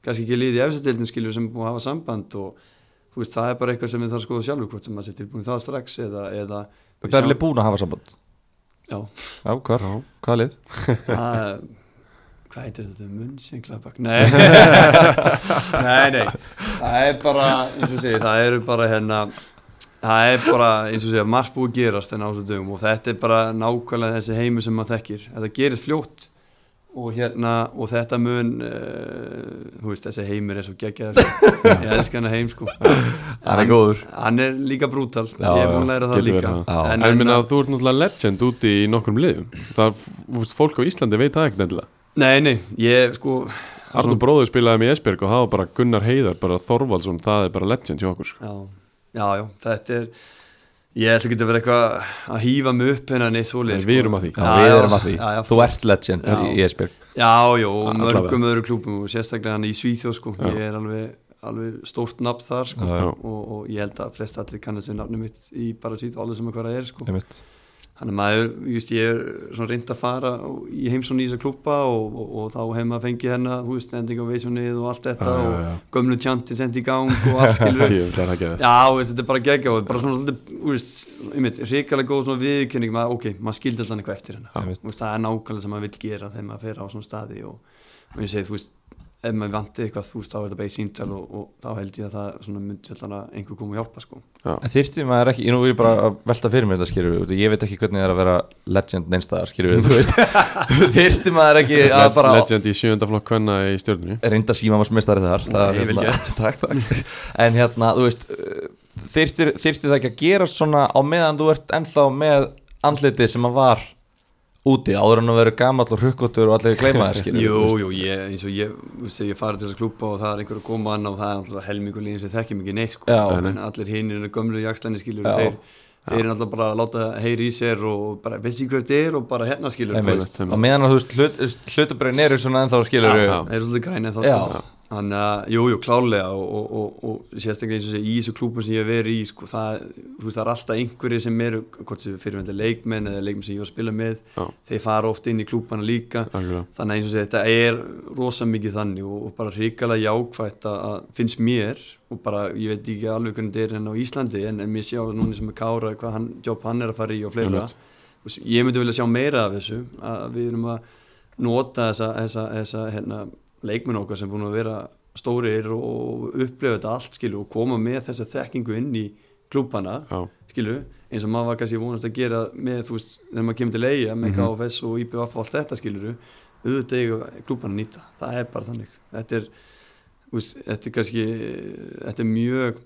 kannski ekki liði efstildin skilur sem er búið að hafa samband og veist, það er bara eitthvað sem við þarfum að skoða sjálfur hvort sem maður sé tilbúin það strax eða, eða
það er alveg búin að hafa samband?
Já,
Já, hvar, hvað lið?
það hvað heitir þetta, munnsenglaðbak nei. nei, nei. Það er bara, eins og segi, það eru bara hérna það er bara, eins og segja, margt búið að gerast þennan áslu dögum og þetta er bara nákvæmlega þessi heimur sem maður þekkir þetta gerist fljótt og hérna, og þetta mun uh, þú veist, þessi heimur er svo geggjaður sko. ég elska hennar heim sko
Hann er góður.
hann er líka brútal,
Já,
ég er búin að læra það líka.
En ég minna að þú ert náttúrulega legend úti í nokkrum liðum Það er, þú veist, fólk á Íslandi veit það ekkert nefnilega
nei, nei, ég sko
Arnur bróður spilaði með Esbjörg og það var bara Gunnar Heiðar, bara Þorvaldsson, það er bara legend hjá okkur sko.
já, já, já, þetta er ég ætla ekki að vera eitthvað að hýfa mig upp hennar neitt svoleið
Nei, við erum að því.
Já, við erum að því
já, já,
Þú ert legend
Já.
í E
Já, já, og
Allavega.
mörgum öðru klúbum og sérstaklega hann í Svíþjóð sko.
Já.
ég er alveg, alveg stórt nafn þar sko.
Já,
já.
og, og ég held að flest allir kannast við nafnum mitt í bara Svíþjóð, alveg sem að það er sko.
Einmitt.
Þannig að maður, veist, ég er svona reynd að fara í heimsón í þessa klúpa og, og, og þá hef maður fengið hennar þú veist, ending á veisjónið og allt þetta
Já, já, já.
og gömlu tjanti sendi í gang og allt skilur
gerðist
Já, þetta er bara geggja og bara svona svolítið, hrikalega góð svona viðkynning að, ok, maður skildi alltaf eitthvað eftir hennar. Veist, það er nákvæmlega sem maður vill gera þegar maður fer á svona staði og, og ég segi, þú veist, ef maður vanti eitthvað, þú veist, þá er þetta bara í síntal og, og þá held ég að það svona myndi allan að einhver koma og hjálpa, sko.
En þyrfti maður ekki, ég nú vil bara að velta fyrir mér þetta við, ég veit ekki hvernig það er að vera legend neinstæðar skilur við, þú veist Þyrfti maður ekki að bara
Legend í sjönda flokk kvenna í stjórnunni
reynda símamásmestari þar það er
Ok, vel
hérna- takk, takk. En hérna, þú veist þyrfti, þyrfti það ekki að gera svona á meðan þú ert ennþá með andlitið sem að var úti áður en að vera gamall og hrukkotur og allir gleyma þér
Jú, jú, ég, eins og ég, ég farið til þessa klúpa og það er einhver að koma annað og það er alltaf helmingur líðin sem þekkjum ekki neitt, sko. En allir hinn eru gömlu jakslæni, skilur,
Já.
þeir, þeir eru alltaf bara að láta heyri í sér og bara, veist ekki hver þetta er og bara hérna, skilur,
á meðan að þú veist hlut, hlutabröðin eru svona ennþá skilur
Já,
er svolítið græn en þá. Þannig að, jú, jú, klálega og, og, og, og sérstaklega eins og segja í þessu klúpum sem ég hef verið í, sko, það, þú veist, það er alltaf einhverjir sem eru, hvort sem fyrirvendir leikmenn eða leikmenn sem ég var að spila með,
Já.
þeir fara oft inn í klúpana líka,
Algjörlega.
þannig að eins og segja, þetta er rosa mikið þannig og, bara hrikalega jákvætt að, að finnst mér og bara, ég veit ekki alveg hvernig þetta er hérna á Íslandi en, en mér sjá núna sem er Kára, hvað hann, jobb hann er að fara í og fleira, ég myndi vilja sjá meira af þessu að við erum að nota þessa, þessa, þessa hérna, leikmenn okkar sem búin að vera stórir og upplifa þetta allt skilu og koma með þessa þekkingu inn í klúbana
Já,
skilu eins og maður var kannski vonast að gera með þú veist þegar maður kemur til eiga með
Mhm.
KFS og IBF og allt þetta skiluru auðvitað eiga klúbana að nýta. Það er bara þannig. Þetta er, veist, þetta er kannski þetta er mjög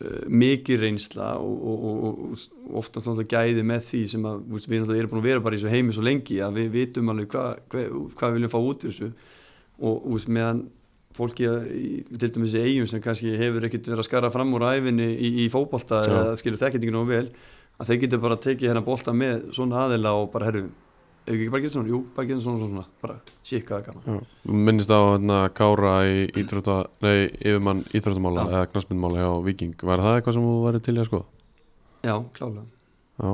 uh, mikið reynsla og, og, og, og, ofta náttúrulega gæði með því sem að veist, við náttúrulega erum búin að vera bara í þessu heimi svo lengi að við vitum alveg hvað hva, hva við viljum fá út úr þessu og veist, meðan fólki að, til dæmis í eigum sem kannski hefur ekkert verið að skara fram úr æfinni í, í fótbolta
Já.
eða skilur þekkert ekki nógu vel að þeir getur bara tekið hérna bolta með svona aðila og bara herru við ekki bara geta svona, jú, bara geta svona, svona, svona bara síkka það gaman
já. Þú minnist á hérna, Kára í íþrótta, nei, yfirmann íþróttamála eða knassmyndmála hjá Viking Var það eitthvað sem þú væri til í að skoða?
já, klálega
Já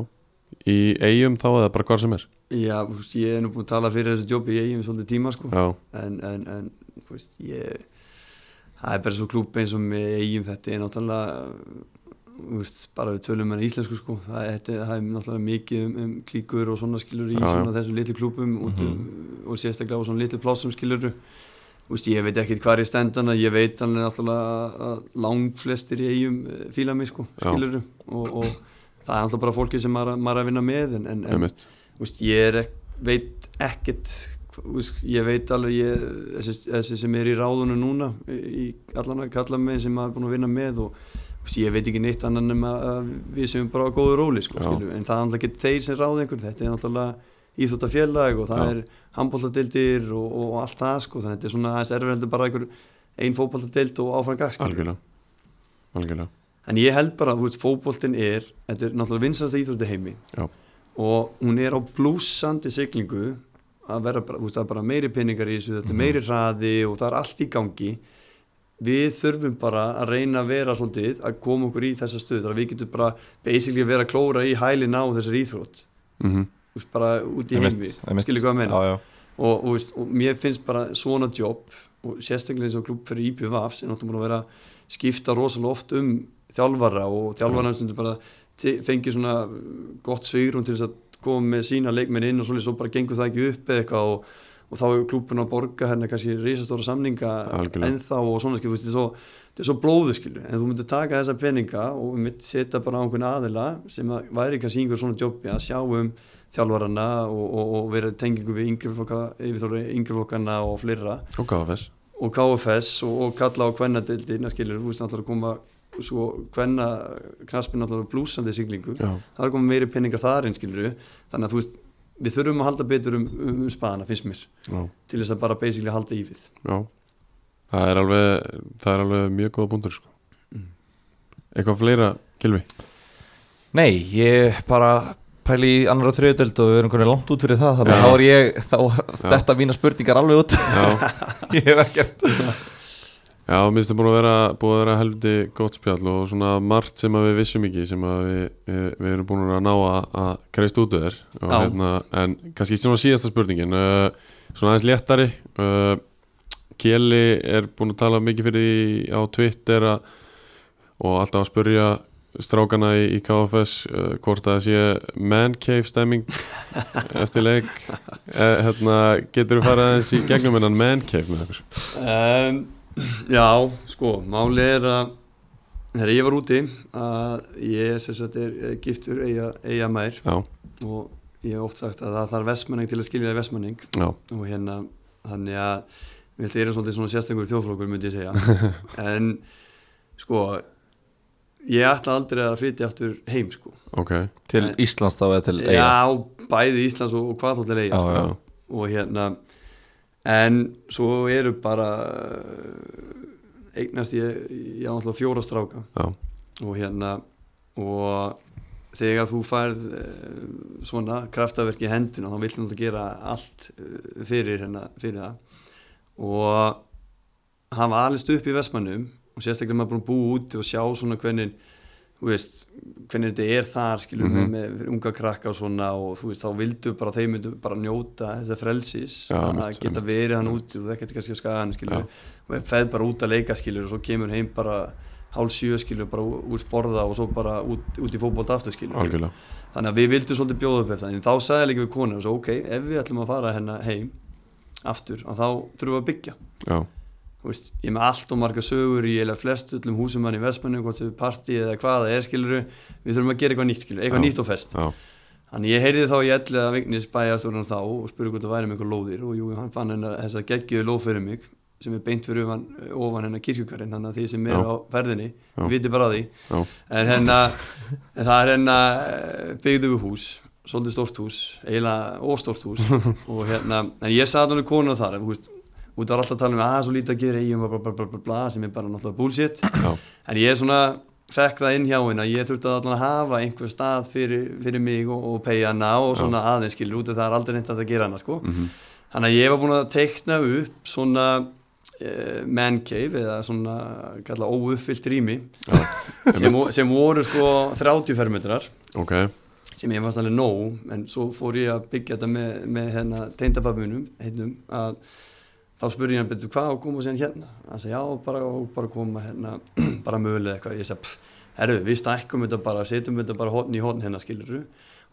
Í eigum þá eða bara hvar sem er?
já, veist, ég er nú búin að tala fyrir þessu jobbi í eigum svolítið tíma sko
Já,
en, en, en veist, ég það er bara svo klúb eins og með eigum þetta er náttúrulega veist, bara við tölum með íslensku sko, það, þetta, það er náttúrulega mikið um, um klíkur og svona skilur í
Já, já.
svona þessum litlu klúpum út, um, og sérstaklega á svona litlu plássum skilur veist, ég veit ekkert hvað er stendana ég veit alveg náttúrulega að langflestir í eigum eh, fíla mig sko,
Já.
skilur og, og það er náttúrulega bara fólki sem maður maður að vinna með en, en, Úst, ég er, veit ekkert úst, ég veit alveg ég, þessi, þessi sem er í ráðunum núna í allan að kalla með sem maður er búin að vinna með og úst, ég veit ekki neitt annan en við sem bara á góðu róli sko, en það er náttúrulega ekki þeir sem ráða einhvern þetta er náttúrulega íþjóttafélag og það
Já.
er handbóltadildir og, og, allt það sko, þannig að þetta er svona aðeins erfið heldur bara einhver ein fótbóltadild og áfram skilur.
algjörlega. Algjörlega
En ég held bara að fótboltinn er, þetta er náttúrulega vinsast íþrótti heimi.
Já.
og hún er á blúsandi siglingu að vera bara, veist, er bara meiri peningar í þessu, þetta er meiri hraði og það er allt í gangi. Við þurfum bara að reyna að vera svolítið að koma okkur í þessa stöð, þar að við getum bara basically að vera að klóra í hælinn á þessar íþrótt,
mm
þú veist, bara út í heimi, skilur hvað að meina?
Já, já.
og, og, veist, og mér finnst bara svona jobb og sérstaklega eins og klúb fyrir IPVAF sem náttúrulega að vera að skipta rosalega oft um þjálfara og þjálfara stundur bara fengið svona gott svigrum til þess að koma með sína leikmenn inn og svolítið svo bara gengur það ekki upp eða eitthvað og, og þá er klúbun að borga hérna kannski reisastóra samninga
Algjörlega.
ennþá og svona skil, veist, svo, þetta er svo blóðu skilu en þú myndir taka þessa peninga og mitt setja bara á einhvern aðila sem að væri kannski einhver svona jobbi að sjá um þjálfarana og, og, og vera tengingu við yngri flokka, yfirþóri yngri flokkana og fleira.
Og KFS
og KFS og, kalla á kvennadildina skilur, þú veist náttúrulega að koma svo kvenna knaspin náttúrulega blúsandi siglingu,
já,
það er komið meiri peningar þar einn skilur, þannig að þú veist við þurfum að halda betur um, um, um spana finnst mér,
já,
til þess að bara basically halda í við.
Já. Það er alveg, það er alveg mjög góða búndur sko.
Mm.
eitthvað fleira, Gilvi
Nei, ég bara pæli í annar og þriðdöld og við erum konið langt út fyrir það þannig að þá er ég, þá þetta mína spurningar alveg út. Ég hef ekkert
já, minnst er búin að vera vera helviti gott spjall og svona margt sem við vissum ekki sem við, við, erum búin að ná að, að kreist út
Já.
hérna, en kannski svona síðasta spurningin uh, svona aðeins léttari uh, Kjeli er búin að tala mikið fyrir því á Twitter að, og alltaf að spurja strákana í, í KFS uh, hvort að það sé man cave stemming eftir leik. Uh, hérna, getur þú farið aðeins í gegnum hennan man cave með okkur?
Um, Já, sko, máli er að þegar ég var úti að ég sem sagt er giftur eiga, eiga mær.
Já,
og ég hef oft sagt að það þarf vestmanning til að skilja það vestmanning
já,
og hérna þannig að við erum svolítið svona sérstakur þjóðflokkur myndi ég segja. En sko ég ætla aldrei að flytja aftur heim sko.
Ok.
Til
Nei.
Íslands þá eða til eiga
já, bæði Íslands og, og hvað þáttir eiga
Já,
sko.
já,
og hérna en svo eru bara uh, eignast ég ég á alltaf fjóra stráka.
Já,
og hérna og þegar þú færð uh, svona kraftaverk í hendina þá vill náttúrulega gera allt uh, fyrir, hérna, fyrir það. Og hann var alveg upp í Vestmannum og sérstaklega maður búa úti og sjá svona hvernig þú veist, hvernig þetta er þar skilur
Mhm.
með, með unga krakka og svona og þú veist, þá vildu bara, myndu bara njóta þessa frelsis.
Já,
að
einmitt,
geta
einmitt.
verið hann úti og það geta kannski að skaga hann skilur
Já.
og feð bara út að leika skilur og svo kemur heim bara hálf sjö skilur bara úr sporða og svo bara út, út í fótbolt aftur þannig að við vildum svolítið bjóða upp eftir en þá sagði líka við konu og svo ok, ef við ætlum að fara hérna heim aftur, að þá þurfum við að byggja.
Já,
veist, ég er með allt og marga sögur í eða flest öllum húsum hann í Vestmannu hvort sem við partí eða hvað það er skiluru við þurfum að gera eitthvað nýtt skiluru, eitthvað
Já.
nýtt og fest.
Já,
þannig ég heyrði þá í elli að Vignis bæjastúran þá og spurði hvort það væri með eitthvað lóðir og jú, hann fann hennar þessa geggjöðu lóð fyrir mig sem er beint fyrir ofan, ofan hennar kirkjukarinn þannig að því sem er
Já.
á ferðinni við viti bara því. En hérna en það er hérna eh, byggðu við hús svolítið stórt hús, eiginlega óstórt hús. Og hérna, en ég sagði hann konuna þar, þú veist, út var alltaf að tala um að svo lítið að gera eigum, bla bla bla sem er bara náttúrulega bullshit.
Já,
en ég svona fekk það inn hjá henn að ég þurfti að hafa einhver stað fyrir, fyrir mig og, og pegja hana og svona aðeins skilur út að það er aldrei neitt að það gera hana sko.
Mhm,
þannig að ég var búin að teikna upp svona uh, man cave eða svona kalla óuppfyllt rými
já
sem, sem voru sko 30 fermetrar.
Ok,
sem ég fannst alveg nóg en svo fór ég að byggja þetta með, með hérna teindababunum heitum að þá spurði ég hann betur hvað og koma síðan hérna? Hann sagði já bara, og bara koma hérna bara mögulega eitthvað. Ég sagði herru, við stækkum þetta bara, setjum þetta bara hotn í hotn hérna skilur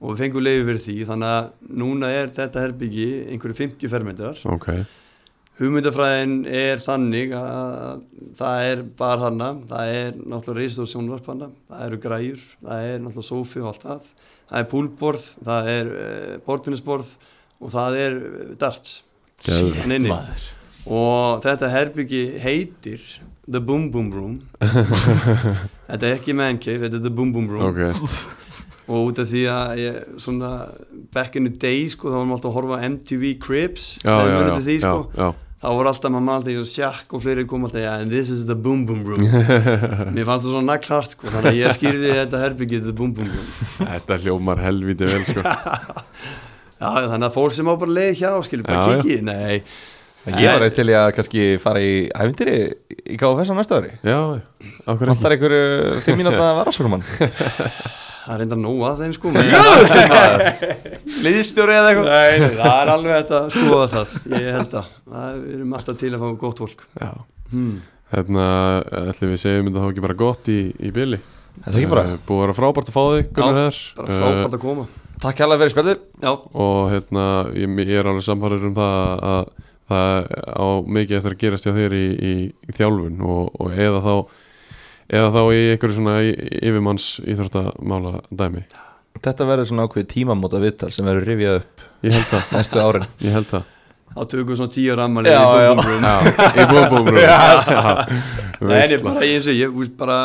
og við fengum leiði fyrir því þannig að núna er þetta herbyggi einhverju 50 fermetrar.
Ok,
hugmyndafræðin er þannig að það er bara þarna það er náttúrulega reistur sjónvarp hana það eru græjur, það er náttúrulega sófi og allt það, það er púlborð það er uh, bortinisborð og það er uh, darts Nei, nei. og þetta herbyggi heitir The Boom Boom Room. Þetta er ekki man cave, þetta er The Boom Boom Room.
Ok.
Og út af því að ég, svona back in the day sko, þá varum alltaf að horfa MTV Cribs.
Já, já, já,
því, sko. þá voru alltaf maður alltaf í sjakk og fleiri kom alltaf, and this is the boom boom room. Mér fannst það svona naglhart sko, þannig að ég skýrði þetta herbyggið the boom boom room.
Þetta hljómar helviti vel sko
já, þannig að fólk sem á bara leið hjá skilur bara kikið, nei.
Ég var eitthvað til að kannski fara í æfintýri í KFS á næsta ári.
Já, okkur ekki?
Vantar einhverju fimm mínúta varasórumann
það er reynda nóg að þeim sko
Liðstjóri eða eitthvað?
Nei, það er alveg þetta að skoða það ég held að, það við erum alltaf til að fá gott fólk.
Já,
hmm.
hérna, ætlum við segjum þetta þá ekki bara gott í, í byli
Þetta er ekki bara?
Eh, búið að vera frábært að fá þig,
Já, bara frábært að koma
Takk hérlega fyrir spjallið.
Já,
og hérna, ég, ég er alveg samfæður um það að það á mikið eftir að gerast hjá þér í, í, í þjálfun og, og eða þá eða þá í einhverju svona yfirmanns íþróttamála dæmi.
Þetta verður svona ákveð tímamóta viðtal sem verður rifjað upp
ég held það,
næstu árin.
Ég held það
þá tökum við svona tíu rammali
Já, já.
já, í búbúbrum
Nei, en ég bara eins og ég, bara,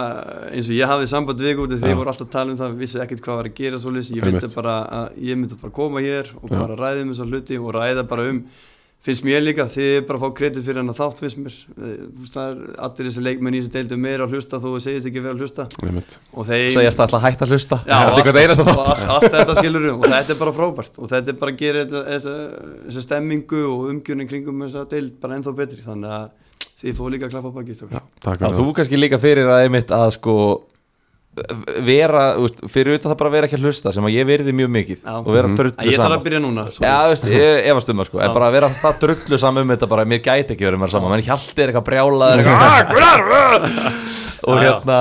eins og ég hafði samband við ykkur
Já.
þið voru alltaf að tala um það, vissi ekkert hvað var að gera svo ég vildi bara að ég myndi bara koma hér og bara ræða um þessar hluti og ræða bara um, finnst mér líka þið er bara að fá kredit fyrir hann að þátt finnst mér. Eh, er allir þessi leikmenn í þessu deildu meira að hlusta þó þú segist ekki vera að hlusta. Þeir
Segjast alltaf hægt að hlusta.
Já, og
þátt.
allt, allt þetta skilur og þetta er bara frábært. Og þetta er bara að gera þetta- þessa, þessa stemmingu og umgjörnin kringum þessa deild bara ennþá betri. Þannig að þið fóðu líka að klappa baki
Já, takk
Já,
fyrir
þú kannski líka fyrir að einmitt að sko vera, veist, fyrir utan það bara vera ekki að hlusta sem að ég verði mjög mikið
Já.
og vera
Mhm.
drullu
Æ, Ég þarf
saman
að byrja núna sorry.
Já, veist, ég efast um það sko, en bara að vera það drullu saman um þetta bara, mér gæti ekki verið mér saman, menn hjalti er eitthvað brjálað eitthvað, "Ah, Gunnar, ah!" og hérna,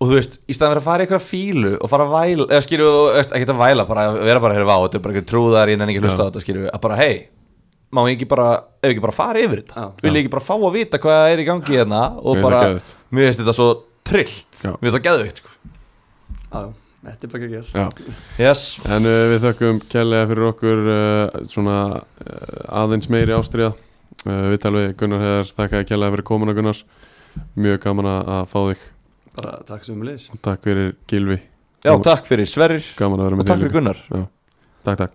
og þú veist, í staðan fyrir að fara í eitthvað fílu og fara að væla, eða skilju, ekki að væla, bara að vera bara að vá, þetta er bara eitthvað trúðar, ég nenni ekki að hlusta á þetta, skilju, að bara, hei, má ég ekki bara, ef ekki bara fara yfir þetta,
Já.
vil ég ekki bara fá að vita hvað er í gangi hérna og bara, mér finnst þetta svo trillt, mér finnst það sko.
Já, já, þetta er bara ekki að
Já.
Yes,
En uh, við þökkum kærlega fyrir okkur uh, svona uh, aðeins meiri ástriða uh, Við talum við Gunnar Heðar, þakkaði kærlega fyrir komuna Gunnar. Mjög gaman að fá þig.
Bara takk sem við leys
og takk fyrir Gilvi
já, takk fyrir Sverrir.
Gaman að vera
og takk fyrir. Gunnar.
Takk, takk